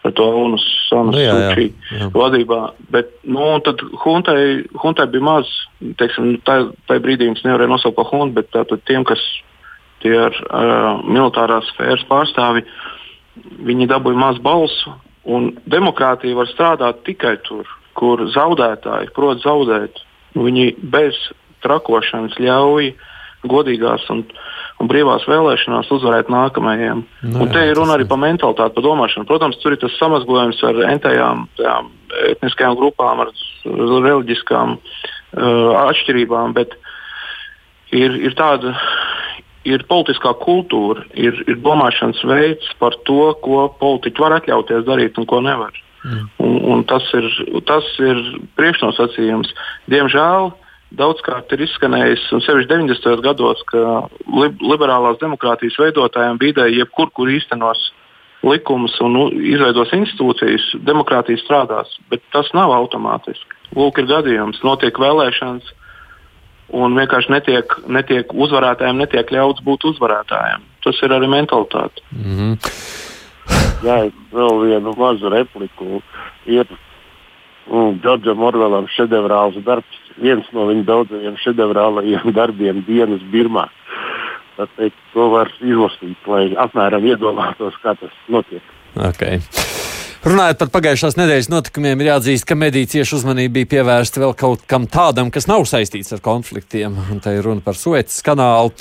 Ar to UNUS nu, vadībā. Bet nu, tad huntai, huntai bija maz, teiksim, tā, tā brīdī viņas nevarēja nosaukt par huntu, bet tātad tiem, kas tie ir uh, militārās sfēras pārstāvi, viņi dabūja maz balsu. Un demokrātija var strādāt tikai tur, kur zaudētāji prot zaudēt. Viņi bez trakošanas ļauj godīgās un, un brīvās vēlēšanās uzvarēt nākamajiem. Nu, un te ir runa arī par mentalitāti, par domāšanu. Protams, tur ir tas samazglojums ar entējām etniskajām grupām, ar reliģiskām uh, atšķirībām, bet ir, ir tāda ir politiskā kultūra, ir, ir domāšanas veids par to, ko politiķi var atļauties darīt un ko nevar. Mm. Un, un tas, ir, tas ir priekšnosacījums. Diemžēl daudzkārt ir izskanējis, un sevišķi 90. gados, ka li, liberālās demokrātijas veidotājiem bīdē jebkur, kur īstenos likumus un izveidos institūcijas, demokrātija strādās. Bet tas nav automātiski. Lūk, ir gadījums, notiek vēlēšanas un vienkārši netiek, netiek uzvarētājiem netiek ļauts būt uzvarētājiem. Tas ir arī mentalitāte. Mm -hmm. Jā, vēl vienu mazu repliku. Ir mm, Džordžam Orvelam šedevrāls darbs, viens no viņa daudzajiem šedevrālajiem darbiem dienas Birmā. Tāpēc to var izlasīt, lai apmēram iedomātos, kā tas notiek. Okay. Runājot par pagājušās nedēļas notikumiem, ir jāatzīst, ka mediji cieši uzmanība bija pievērsta vēl kaut kam tādam, kas nav saistīts ar konfliktiem. Un te ir runa par Suecas kanālu.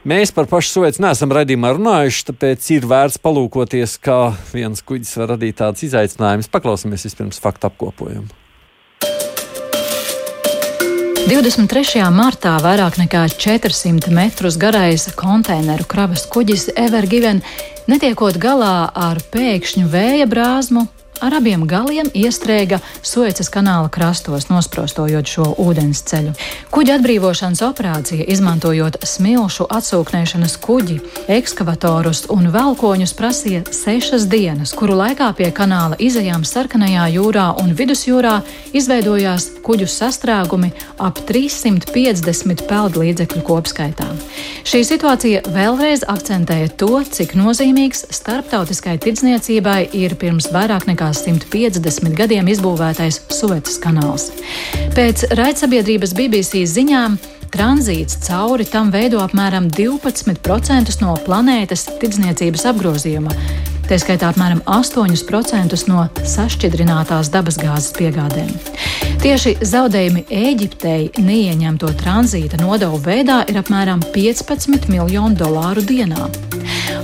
Mēs par pašu Suecu neesam redzījumā runājuši, tāpēc ir vērts palūkoties, kā viens kuģis var radīt tādus izaicinājumus. Paklausīsimies vispirms faktu apkopojumu. 23. martā vairāk nekā 400 metrus garais konteineru kravas kuģis Evergiven Netiekot galā ar pēkšņu vēja brāzmu, ar abiem galiem iestrēga Suecas kanāla krastos, nosprostojot šo ūdens ceļu. Kuģa atbrīvošanas operācija, izmantojot smilšu atsūknēšanas kuģi, ekskavatorus un velkoņus, prasīja sešas dienas, kuru laikā pie kanāla izējām Sarkanajā jūrā un Vidusjūrā izveidojās kuģu sastrēgumi ap 350 peldlīdzekļu kopskaitā. Šī situācija vēlreiz akcentēja to, cik nozīmīgs starptautiskai tirdzniecībai ir pirms vairāk nekā 150 gadiem izbūvētais Suecas kanāls. Pēc raidsabiedrības BBC ziņām tranzīts cauri tam veido apmēram 12% no planētas tirdzniecības apgrozījuma. Tā skaitā apmēram 8% no sašķidrinātās dabasgāzes piegādēm. Tieši zaudējumi Eģiptei neieņemto tranzīta nodevu veidā ir apmēram 15 miljonu dolāru dienā.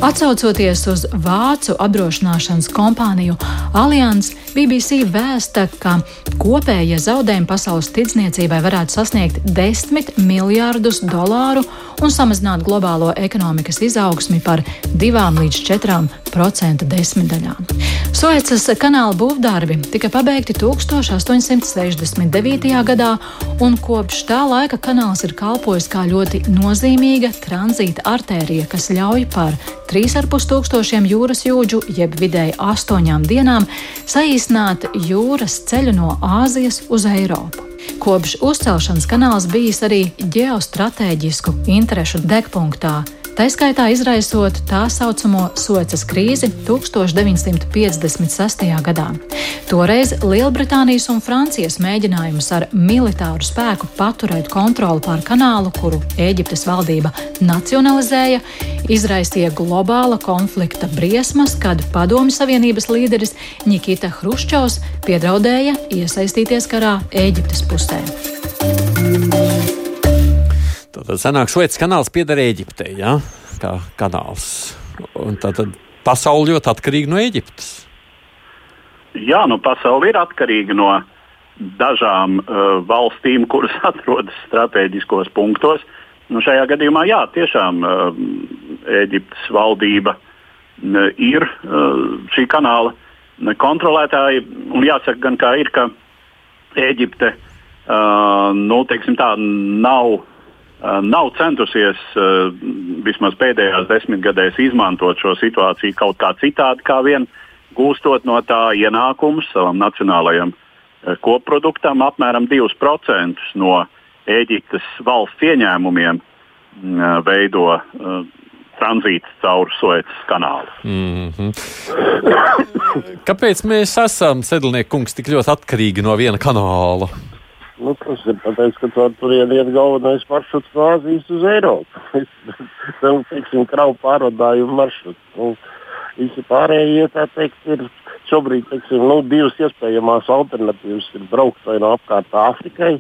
Atcaucoties uz vācu apdrošināšanas kompāniju Allianz, BBC vēsta, ka kopējie zaudējumi pasaules tirdzniecībai varētu sasniegt 10 miljārdus dolāru un samazināt globālo ekonomikas izaugsmi par 2 līdz 4 procentu desmitdaļām. Suecas kanāla būvdarbi tika pabeigti 1869. gadā, un kopš tā laika kanāls ir kalpojis kā ļoti nozīmīga tranzīta artērija, kas ļauj par 3,5 tūkstošiem jūras jūdžu, jeb vidēji 8 dienām, saīsināt jūras ceļu no Āzijas uz Eiropu. Kopš uzcelšanas kanāls bijis arī ģeostrateģisku interešu degpunktā, tā skaitā izraisot tā saucamo Suecas krīzi 1956. gadā. Toreiz Lielbritānijas un Francijas mēģinājums ar militāru spēku paturēt kontroli pār kanālu, kuru Eģiptes valdība nacionalizēja, izraisīja globāla konflikta briesmas, kad Padomju Savienības līderis Nikita Hruščovs piedraudēja iesaistīties karā Eģiptes pusē. Tad senāk Suecas kanāls pieder Eģiptei, ja? kā kanāls. Un tad pasaule ļoti atkarīga no Eģiptes. Jā, nu pasaule ir atkarīga no dažām uh, valstīm, kuras atrodas strateģiskos punktos. Nu, šajā gadījumā, jā, tiešām uh, Eģiptes valdība uh, ir uh, šī kanāla kontrolētāji. Jāsaka, gan kā ir, ka Eģipte uh, nu, tā, nav nav centusies vismaz pēdējās desmitgadēs izmantot šo situāciju kaut kā citādi, kā vien gūstot no tā ienākumus savam nacionālajam koproduktam. Apmēram 2% no Eģiptes valsts ieņēmumiem veido tranzīts caur Suecas kanālu. Mm -hmm. Kāpēc mēs esam, Sedlnieks tik ļoti atkarīgi no viena kanāla? Nu, tas ir tāpēc, ka tur turien iet galvenais maršruts no Āzijas uz Eiropu. Tam teiksim, kravu pārvadājumu maršruts. Nu, visi pārējie teikt, ir šobrīd teiksim, nu, divas iespējamas alternatīvas. Ir braukt vai no apkārt Āfrikai,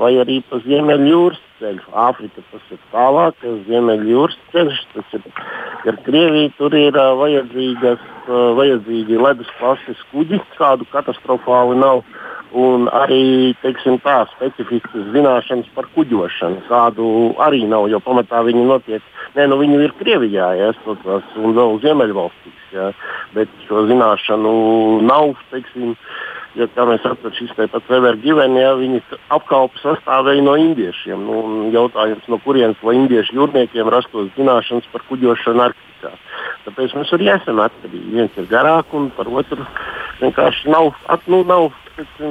vai arī pa Ziemeļjūras ceļu. Āfrika tas ir tālāk, Ziemeļjūras ceļš, tas ir ar Krieviju. Tur ir uh, vajadzīgas, uh, vajadzīgi ledus klases kuģi, kādu katastrofāli nav un arī tā, specifiskas zināšanas par kuģošanu, kādu arī nav, jo pamatā viņi notiek. Nē, nu viņi ir Krievijā, ja, stotās, un vēl Ziemeļvalstīs, ja, bet šo zināšanu nav. Teiksim, Ja, kā mēs redzam, šis pats Weber Givens, ja viņi apkalpu sastāvēja no indiešiem. Nu, jautājums, no kurienes lai indiešu jūrniekiem rastos zināšanas par kuģošanu Arktikā. Tāpēc mēs arī esam atkarīgi. Viens ir garāk, un par otru vienkārši nav, at, nu, nav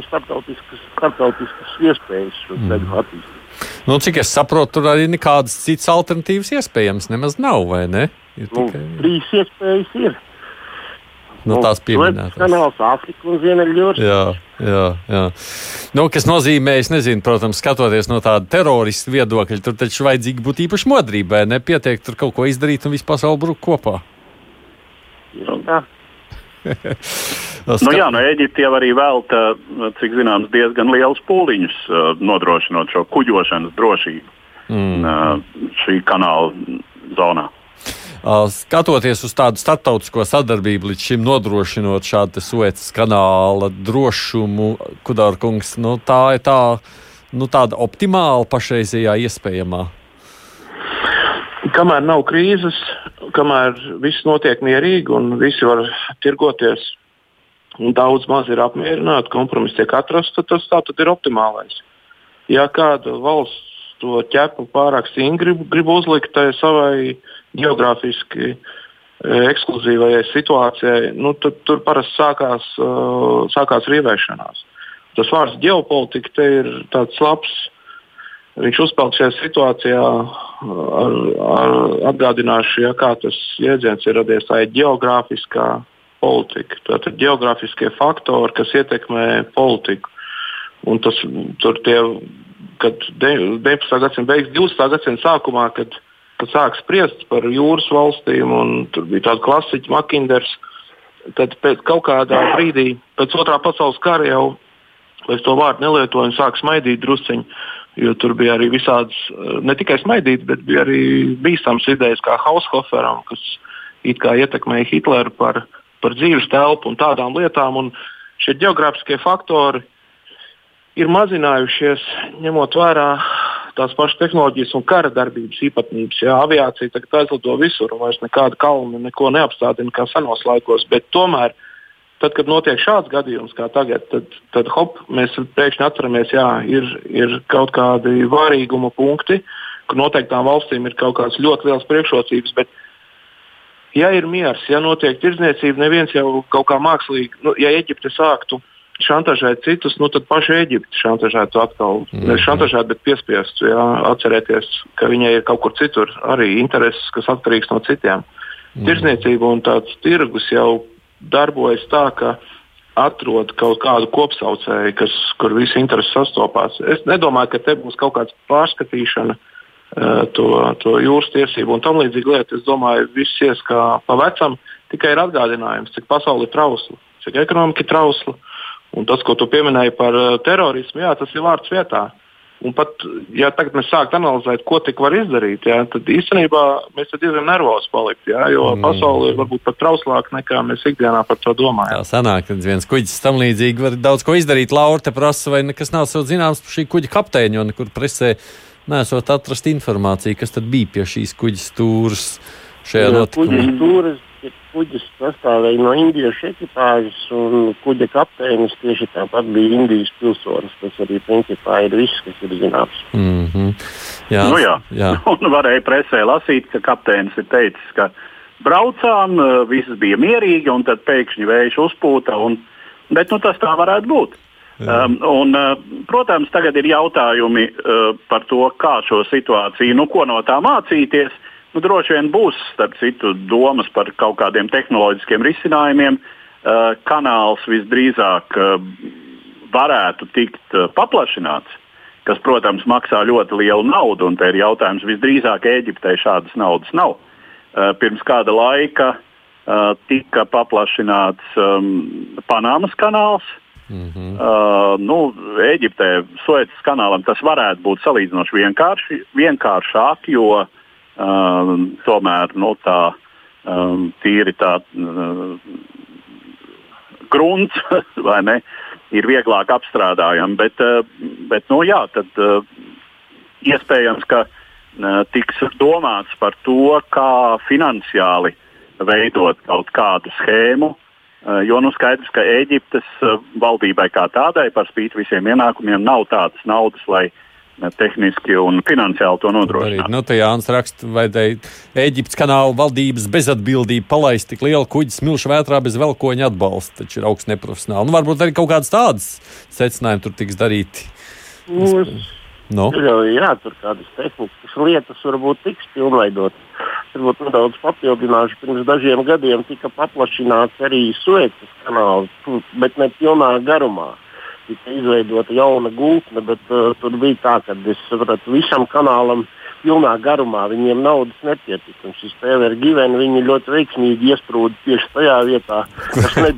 starptautiskas, starptautiskas iespējas šo ceļu mm. attīstīt. Nu, cik es saprotu, tur arī nekādas citas alternatīvas iespējams nemaz nav, vai ne? Ir nu, tikai... Trīs iespējas ir. Nu, tās pieminētas. Kanāls Āfrika un Ziemeļjūras. Jā, jā, jā. Nu, kas nozīmē, es nezinu, protams, skatoties no tāda terorista viedokļa, tur taču vajadzīgi būt īpaši modrībai, nepietiek tur kaut ko izdarīt un visu pasauli brūk kopā. Jā. nu, jā, no Eģipte jau arī velta, cik zināms, diezgan liels pūliņus nodrošinot šo kuģošanas drošību mm. šī kanāla zonā. Skatoties uz tādu starptautisko sadarbību, līdz šim nodrošinot šādu Suecas kanāla drošumu, Kudārkungs, nu, tā ir tā, nu, tāda optimāla pašreizējā iespējamā. Kamēr nav krīzes, kamēr viss notiek mierīgi un visi var tirgoties, daudz maz ir apmierināti, kompromiss tiek atrasts, tad tas tā tad ir optimālais. Ja kāda valsts to ķepu pārāk stingri grib, grib uzlikt savai geogrāfiski e, ekskluzīvajai situācijai, nu, tad tur parasti sākās, uh, sākās rīvēšanās. Tas vārds ģeopolitika ir tāds labs. Viņš uzpeld šajā situācijā, ar, ar, atgādināšu, ja, kā tas jēdziens ir radies. Tā ir geogrāfiskā politika. Tātad geogrāfiskie faktori, kas ietekmē politiku. Un tas tur tie, kad 19. gadsimta beigas, 20. gadsimta sākumā, kad kad sāk spriest par jūras valstīm, un tur bija tāda klasiķa, Makinders. Tad pēc kaut kādā brīdī, pēc otrā pasaules kara jau, es to vārdu nelietoju, sāk smaidīt drusciņi. Jo tur bija arī visādas, ne tikai smaidīt, bet bija arī bīstamas idejas, kā Haushoferam, kas it kā ietekmēja Hitleru par, par dzīves telpu un tādām lietām. Un šie geogrāfiskie faktori ir mazinājušies, ņemot vērā tās pašas tehnoloģijas un kara darbības īpatnības. Jā, aviācija tagad aizlido visur, un vairs nekāda kalna neko neapstādina kā senos laikos. Tomēr, tad, kad notiek šāds gadījums kā tagad, tad, tad hop, mēs pēkšņi atceramies, ka ir, ir kaut kādi vārīguma punkti, kur noteiktām valstīm ir kaut kādas ļoti liels priekšrocības. Bet, ja ir miers, ja notiek tirdzniecība, neviens jau kaut kā mākslīgi, nu, ja Eģipte sāktu šantažēt citus, nu tad paši Eģipti šantažētu atkal. Mm -hmm. Ne šantažēt, bet piespiestu. Jā, atcerēties, ka viņai ir kaut kur citur arī intereses, kas atkarīgs no citiem. Mm -hmm. Tirzniecība un tāds tirgus jau darbojas tā, ka atrod kaut kādu kopsaucēju, kas, kur visi intereses sastopās. Es nedomāju, ka te būs kaut kāda pārskatīšana. Uh, to, to jūras tiesību un tam līdzīgi lietu. Es domāju, viss ies kā pa vecam, tikai ir atgādinājums, cik pasaule ir trausla, cik ekonomika ir trausla. Un tas, ko tu pieminēji par uh, terorismu, jā, tas ir vārds vietā. Un pat, ja tagad mēs sākam analizēt, ko tik var izdarīt, jā, tad īstenībā mēs diezgan nervozi palikt, jā, jo mm. pasaule ir varbūt pat trauslāka nekā mēs ikdienā par to domājam. Tā sanāk, ka viens kuģis tam līdzīgi var daudz ko izdarīt. Laura prasa, vai nekas nav zināms par šī kuģa kapteiņu, jo nekur presē nesot atrast informāciju, kas tad bija pie šīs kuģa stūres šajā notikumā kuģis sastāvēja no indiešu ekipāžas, un kuģa kapteinis tieši tāpat bija Indijas pilsonis. Tas arī principā ir viss, kas ir zināms. Mm -hmm. jā, nu, jā. jā. un varēja presē lasīt, ka kapteinis ir teicis, ka braucām, viss bija mierīgi, un tad pēkšņi vējš uzpūta. Un, bet nu, tas tā varētu būt. Um, un, uh, protams, tagad ir jautājumi uh, par to, kā šo situāciju, nu, ko no tā mācīties. Nu, droši vien būs, starp citu, domas par kaut kādiem tehnoloģiskiem risinājumiem. Uh, kanāls visdrīzāk uh, varētu tikt uh, paplašināts, kas, protams, maksā ļoti lielu naudu. Un te ir jautājums, visdrīzāk Eģiptei šādas naudas nav. Uh, pirms kāda laika uh, tika paplašināts um, Panāmas kanāls. Mm -hmm. uh, nu, Eģiptē, Suecas kanālam tas varētu būt salīdzinoši vienkārši, vienkāršāk, jo uh, um, tomēr nu, tā um, tīri tā uh, grunts vai ne. ir vieglāk apstrādājami. Bet, bet nu, jā, tad iespējams, ka tiks domāts par to, kā finansiāli veidot kaut kādu schēmu. Jo nu skaidrs, ka Eģiptes valdībai kā tādai par spīti visiem ienākumiem nav tādas naudas, lai uh, tehniski un finansiāli to nodrošināt. Nu, te Jānis raksta, vajadzēja Eģiptes kanāla valdības bezatbildību palaist tik lielu kuģi smilšu vētrā bez velkoņa atbalsta. Taču ir augsts neprofesionāli. Nu, varbūt arī kaut kādas tādas secinājumi tur tiks darīti. Nu, es... No. Tur jau jā, tur kādas tehniskas lietas varbūt tiks pilnveidotas. Varbūt nedaudz papildināšu. Pirms dažiem gadiem tika paplašināts arī Suecas kanāls, bet ne pilnā garumā tika izveidota jauna gultne, bet uh, tur bija tā, ka es sapratu, visam kanālam pilnā garumā viņiem naudas nepietika. Šis PVR giveni viņi ļoti veiksmīgi iesprūda tieši tajā vietā,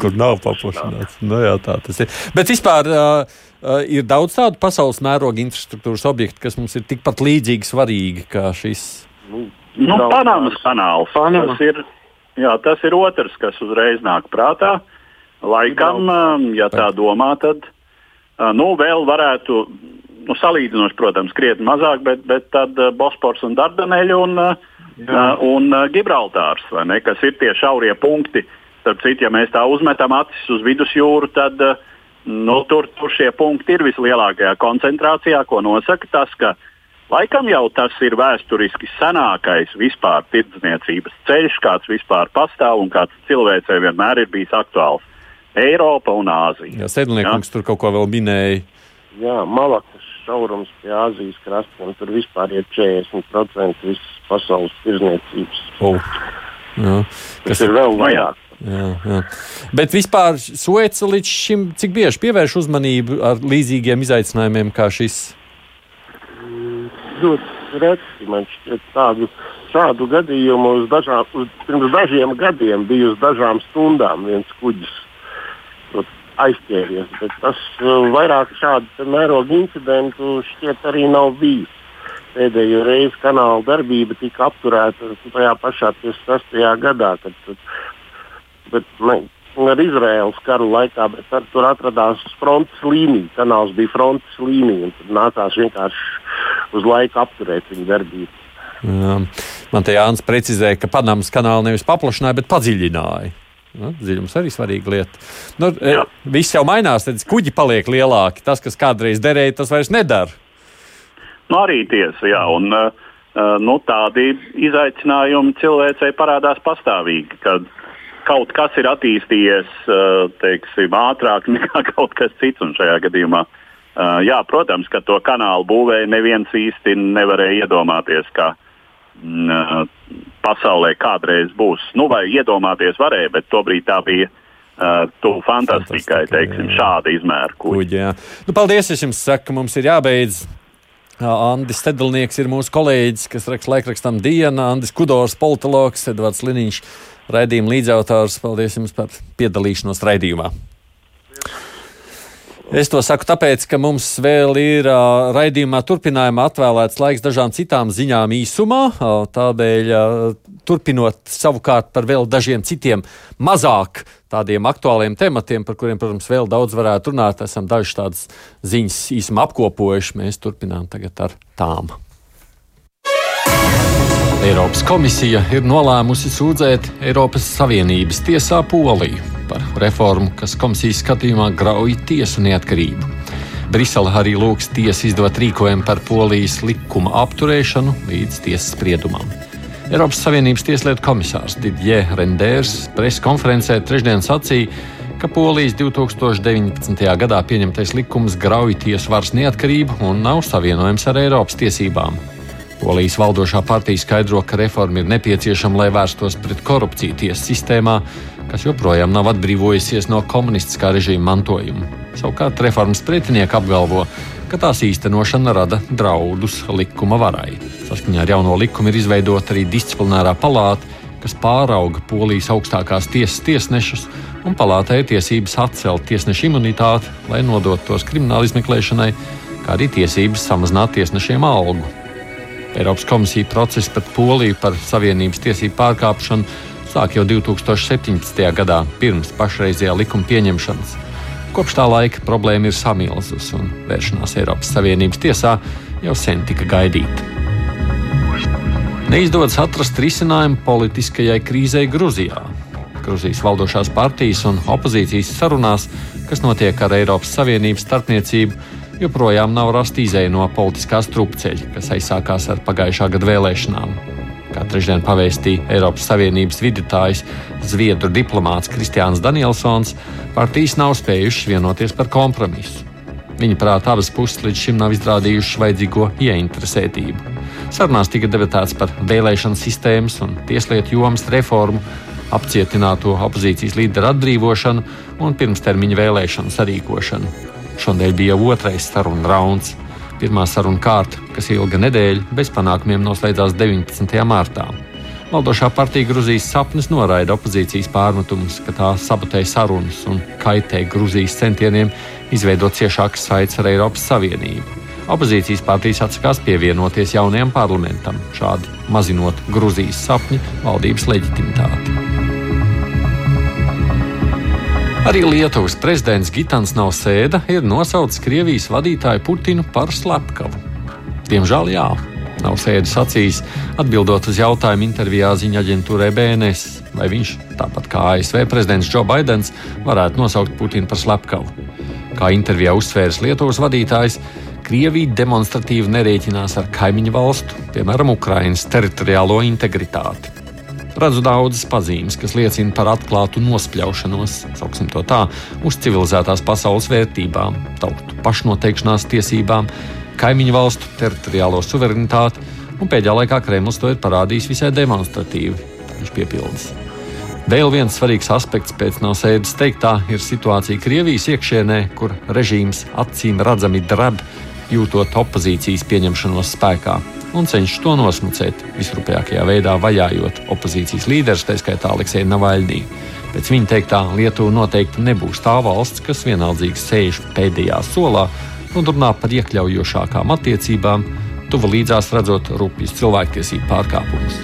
kur nav paplašināts. Nu jā, tā tas ir. Bet vispār uh, uh, ir daudz tādu pasaules mēroga infrastruktūras objektu, kas mums ir tikpat līdzīgi svarīgi kā šis. Nu, nu, Panamas kanāls. Panama. Tas, ir, jā, tas ir otrs, kas uzreiz nāk prātā. Laikam, um, ja tā domā, tad Nu, vēl varētu, nu, salīdzinoši, protams, krietni mazāk, bet, bet tad Bospors un Dardaneļa un, Jā. un Gibraltārs, ne, kas ir tie šaurie punkti. Starp citu, ja mēs tā uzmetam acis uz vidusjūru, tad nu, tur, tur šie punkti ir vislielākajā koncentrācijā, ko nosaka tas, ka laikam jau tas ir vēsturiski senākais vispār tirdzniecības ceļš, kāds vispār pastāv un kāds cilvēcei vienmēr ir bijis aktuāls. Eiropa un Āzija. Jā, Sedlnieks tur kaut ko vēl minēja. Jā, Malakas šaurums pie Āzijas krastiem. Tur vispār ir 40% visas pasaules tirzniecības. Oh. Jā, Tas ir vēl nu vairāk. Jā, jā. Bet vispār Sueca līdz šim cik bieži pievērš uzmanību ar līdzīgiem izaicinājumiem kā šis? Ļoti reti man šķiet tādu, šādu gadījumu uz dažām, uz, pirms dažiem gadiem bija uz dažām stundām viens kuģis aizķēries. Bet tas uh, vairāk šādu mērogu incidentu šķiet arī nav bijis. Pēdējo reizi kanāla darbība tika apturēta tajā pašā 56. gadā, kad, bet, ne, ar Izraēlas karu laikā, bet tad tur atradās frontes līnija. Kanāls bija frontes līnija, un tad nācās vienkārši uz laiku apturēt viņa darbību. Jā. Man te Jānis precizēja, ka Panamas kanālu nevis paplašināja, bet padziļināja. Nu, dziļums arī svarīga lieta. Nu, e, Jā. viss jau mainās, tad kuģi paliek lielāki. Tas, kas kādreiz derēja, tas vairs nedara. Nu, arī tiesa, jā. Un, uh, nu, tādi izaicinājumi cilvēcei parādās pastāvīgi. Kad kaut kas ir attīstījies teiksim, ātrāk nekā kaut kas cits. Šajā gadījumā, jā, protams, ka to kanālu būvēja neviens īsti nevarēja iedomāties. Uh, pasaulē kādreiz būs. Nu, vai iedomāties varēja, bet tobrīd tā bija. Uh, Tuvu fantastikai, teiksim, jā. šāda izmēra kuģi. Nu, paldies, es jums saku, mums ir jābeidz. Andris Stedlnieks ir mūsu kolēģis, kas raksta laikrakstam Diena, Andris Kudors, politologs, Edvards Liniņš, raidījuma līdzautors. Paldies jums par piedalīšanos raidījumā. Es to saku tāpēc, ka mums vēl ir uh, raidījumā turpinājumā atvēlēts laiks dažām citām ziņām īsumā. Uh, tādēļ, uh, turpinot savukārt par vēl dažiem citiem mazāk tādiem aktuāliem tematiem, par kuriem, protams, vēl daudz varētu runāt, esam dažas tādas ziņas īsumā apkopojuši. Mēs turpinām tagad ar tām. Eiropas komisija ir nolēmusi sūdzēt Eiropas Savienības tiesā Poliju par reformu, kas komisijas skatījumā grauj tiesu neatkarību. Brisele arī lūgs tiesu izdot rīkojumu par polijas likuma apturēšanu līdz tiesas spriedumam. Eiropas Savienības tieslietu komisārs Didier Renders preses konferencē trešdien sacīja, ka Polijas 2019. gadā pieņemtais likums grauj tiesu varas neatkarību un nav savienojams ar Eiropas tiesībām. Polijas valdošā partija skaidro, ka reforma ir nepieciešama, lai vērstos pret korupciju tiesu sistēmā, kas joprojām nav atbrīvojusies no komunistiskā režīma mantojuma. Savukārt reformas pretinieki apgalvo, ka tās īstenošana rada draudus likuma varai. Saskaņā ar jauno likumu ir izveidota arī disciplinārā palāta, kas pārauga Polijas augstākās tiesas tiesnešus, un palātai ir tiesības atcelt tiesnešu imunitāti, lai nodotu tos krimināla izmeklēšanai, kā arī tiesības samazināt tiesnešiem algu. Eiropas komisija procesu pret Poliju par Savienības tiesību pārkāpšanu sāk jau 2017. gadā, pirms pašreizējā likuma pieņemšanas. Kopš tā laika problēma ir samilzus, un vēršanās Eiropas Savienības tiesā jau sen tika gaidīta. Neizdodas atrast risinājumu politiskajai krīzei Grūzijā. Grūzijas valdošās partijas un opozīcijas sarunās, kas notiek ar Eiropas Savienības starpniecību, joprojām nav rasta izēja no politiskās trupceļa, kas aizsākās ar pagājušā gada vēlēšanām kā trešdien pavēstīja Eiropas Savienības vidutājs Zviedru diplomāts Kristiāns Danielsons, partijas nav spējušas vienoties par kompromisu. Viņa prātā abas puses līdz šim nav izrādījušas vajadzīgo ieinteresētību. Sarunās tika debatēts par vēlēšanu sistēmas un tieslietu jomas reformu, apcietināto opozīcijas līderu atbrīvošanu un pirmstermiņa vēlēšanu sarīkošanu. Šodien bija otrais sarunu rauns. Pirmā saruna kārta, kas ilga nedēļu, bez panākumiem noslēdzās 19. martā. Valdošā partija Grūzijas sapnis noraida opozīcijas pārmetumus, ka tā sabotē sarunas un kaitē Grūzijas centieniem izveidot ciešākas saites ar Eiropas Savienību. Opozīcijas partijas atsakās pievienoties jaunajam parlamentam, šādi mazinot Grūzijas sapņu valdības leģitimitāti. Arī Lietuvas prezidents Gitāns Nausēda ir nosaucis Krievijas vadītāju Putinu par slepkavu. Diemžēl jā. Nausēda sacīs, atbildot uz jautājumu intervijā ziņa aģentūrai BNS, vai viņš, tāpat kā ASV prezidents Joe Bidenis, varētu nosaukt Putinu par slepkavu. Kā intervijā uzsvērs Lietuvas vadītājs, Krievija demonstratīvi nerēķinās ar kaimiņu valstu, piemēram, Ukrainas teritoriālo integritāti redzu daudzas pazīmes, kas liecina par atklātu nospļaušanos, sauksim to tā, uz civilizētās pasaules vērtībām, tautu pašnoteikšanās tiesībām, kaimiņu valstu teritoriālo suverenitāti, un pēdējā laikā Kremlis to ir parādījis visai demonstratīvi. Viņš piepildīs. Vēl viens svarīgs aspekts pēc Nausēdas teiktā ir situācija Krievijas iekšienē, kur režīms acīm redzami dreb, jūtot opozīcijas pieņemšanos spēkā un cenšas to nosmucēt visrupjākajā veidā, vajājot opozīcijas līderus, tā skaitā Aleksēju Navaļnī. Pēc viņa teiktā, Lietuva noteikti nebūs tā valsts, kas vienaldzīgi sēž pēdējā solā un runā par iekļaujošākām attiecībām, tuvu līdzās redzot rupjas cilvēktiesību pārkāpumus.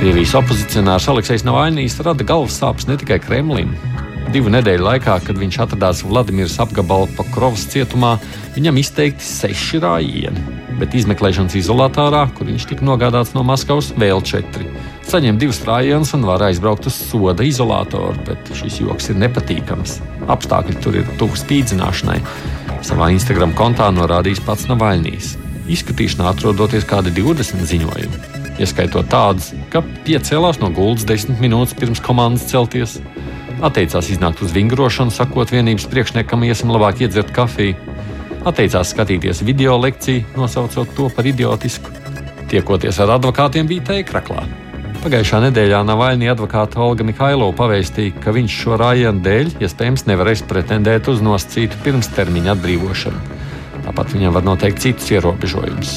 Krievijas opozicionārs Aleksis Navaļnīs rada galvas sāpes ne tikai Kremlim, Divu nedēļu laikā, kad viņš atradās Vladimirs apgabala Pakrovas cietumā, viņam izteikti seši rājieni, bet izmeklēšanas izolatorā, kur viņš tika nogādāts no Maskavas, vēl četri. Saņem divus rājienus un var aizbraukt uz soda izolatoru, bet šis joks ir nepatīkams. Apstākļi tur ir tuvu spīdzināšanai. Savā Instagram kontā norādījis pats Navaļnīs. Izskatīšanā atrodoties kādi 20 ziņojumi, ieskaitot tādus, ka piecēlās no gultas desmit minūtes pirms komandas celties Atteicās iznākt uz vingrošanu, sakot vienības priekšniekam, iesim labāk iedzert kafiju. Atteicās skatīties video lekciju, nosaucot to par idiotisku. Tiekoties ar advokātiem, bija teikraklā. Pagājušā nedēļā Navaļņī advokāta Olga Mikhailova pavēstīja, ka viņš šo rājienu dēļ iespējams nevarēs pretendēt uz nosacītu pirmstermiņa atbrīvošanu. Tāpat viņam var noteikt citus ierobežojumus.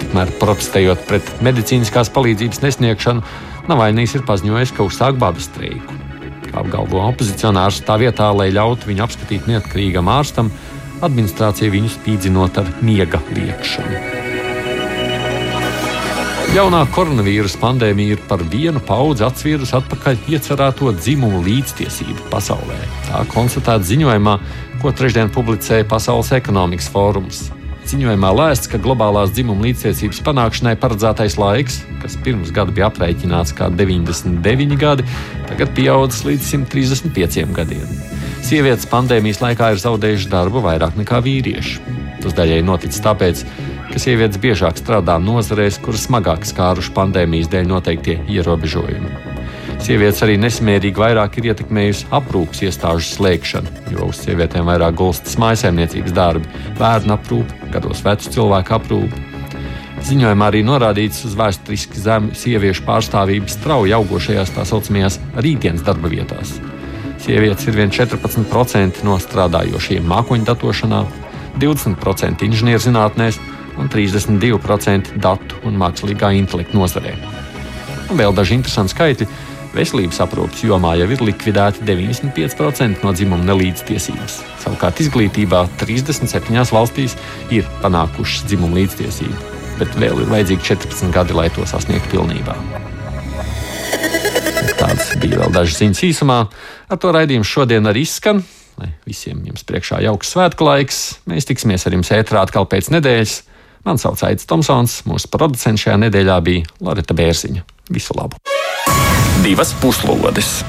Tikmēr protestējot pret medicīniskās palīdzības nesniegšanu, Navaļnīs ir paziņojis, ka uzsāk badu streiku apgalvo opozicionārs, tā vietā, lai ļautu viņu apskatīt neatkarīgam ārstam, administrācija viņu spīdzinot ar miega liekšanu. Jaunā koronavīrusa pandēmija ir par vienu paudzi atsvīrusi atpakaļ iecerēto dzimumu līdztiesību pasaulē. Tā konstatēta ziņojumā, ko trešdien publicēja Pasaules ekonomikas fórums. Ziņojumā lēsts, ka globālās dzimuma līdztiesības panākšanai paredzētais laiks, kas pirms gada bija aprēķināts kā 99 gadi, tagad pieaudzis līdz 135 gadiem. Sievietes pandēmijas laikā ir zaudējušas darbu vairāk nekā vīrieši. Tas daļai noticis tāpēc, ka sievietes biežāk strādā nozarēs, kuras smagāk skāruši pandēmijas dēļ noteiktie ierobežojumi. Sievietes arī nesamērīgi vairāk ir ietekmējusi aprūpas iestāžu slēgšanu, jo uz sievietēm vairāk gulstas mājsaimniecības darbi, bērnu aprūpe, gados vecu cilvēku aprūpe. Ziņojumā arī norādīts uz vēsturiski zemu sieviešu pārstāvību strauji augošajās tā saucamajās rītdienas darba vietās. Sievietes ir vien 14% no strādājošiem mākoņu datošanā, 20% inženierzinātnēs un 32% datu un mākslīgā intelekta nozarē. Un vēl daži interesanti skaitļi Veselības aprūpas jomā jau ir likvidēti 95% no dzimuma nelīdztiesības. Savukārt izglītībā 37 valstīs ir panākušas dzimuma līdztiesību, bet vēl ir vajadzīgi 14 gadi, lai to sasniegtu pilnībā. Tāds bija vēl dažas ziņas īsumā. Ar to raidījumu šodien arī izskan. Lai visiem jums priekšā jauks svētku laiks. Mēs tiksimies ar jums ētrā atkal pēc nedēļas. Mani sauc Aits Tomsons, mūsu producents šajā nedēļā bija Lorita Bērziņa. Visu labu! Divas puslodes!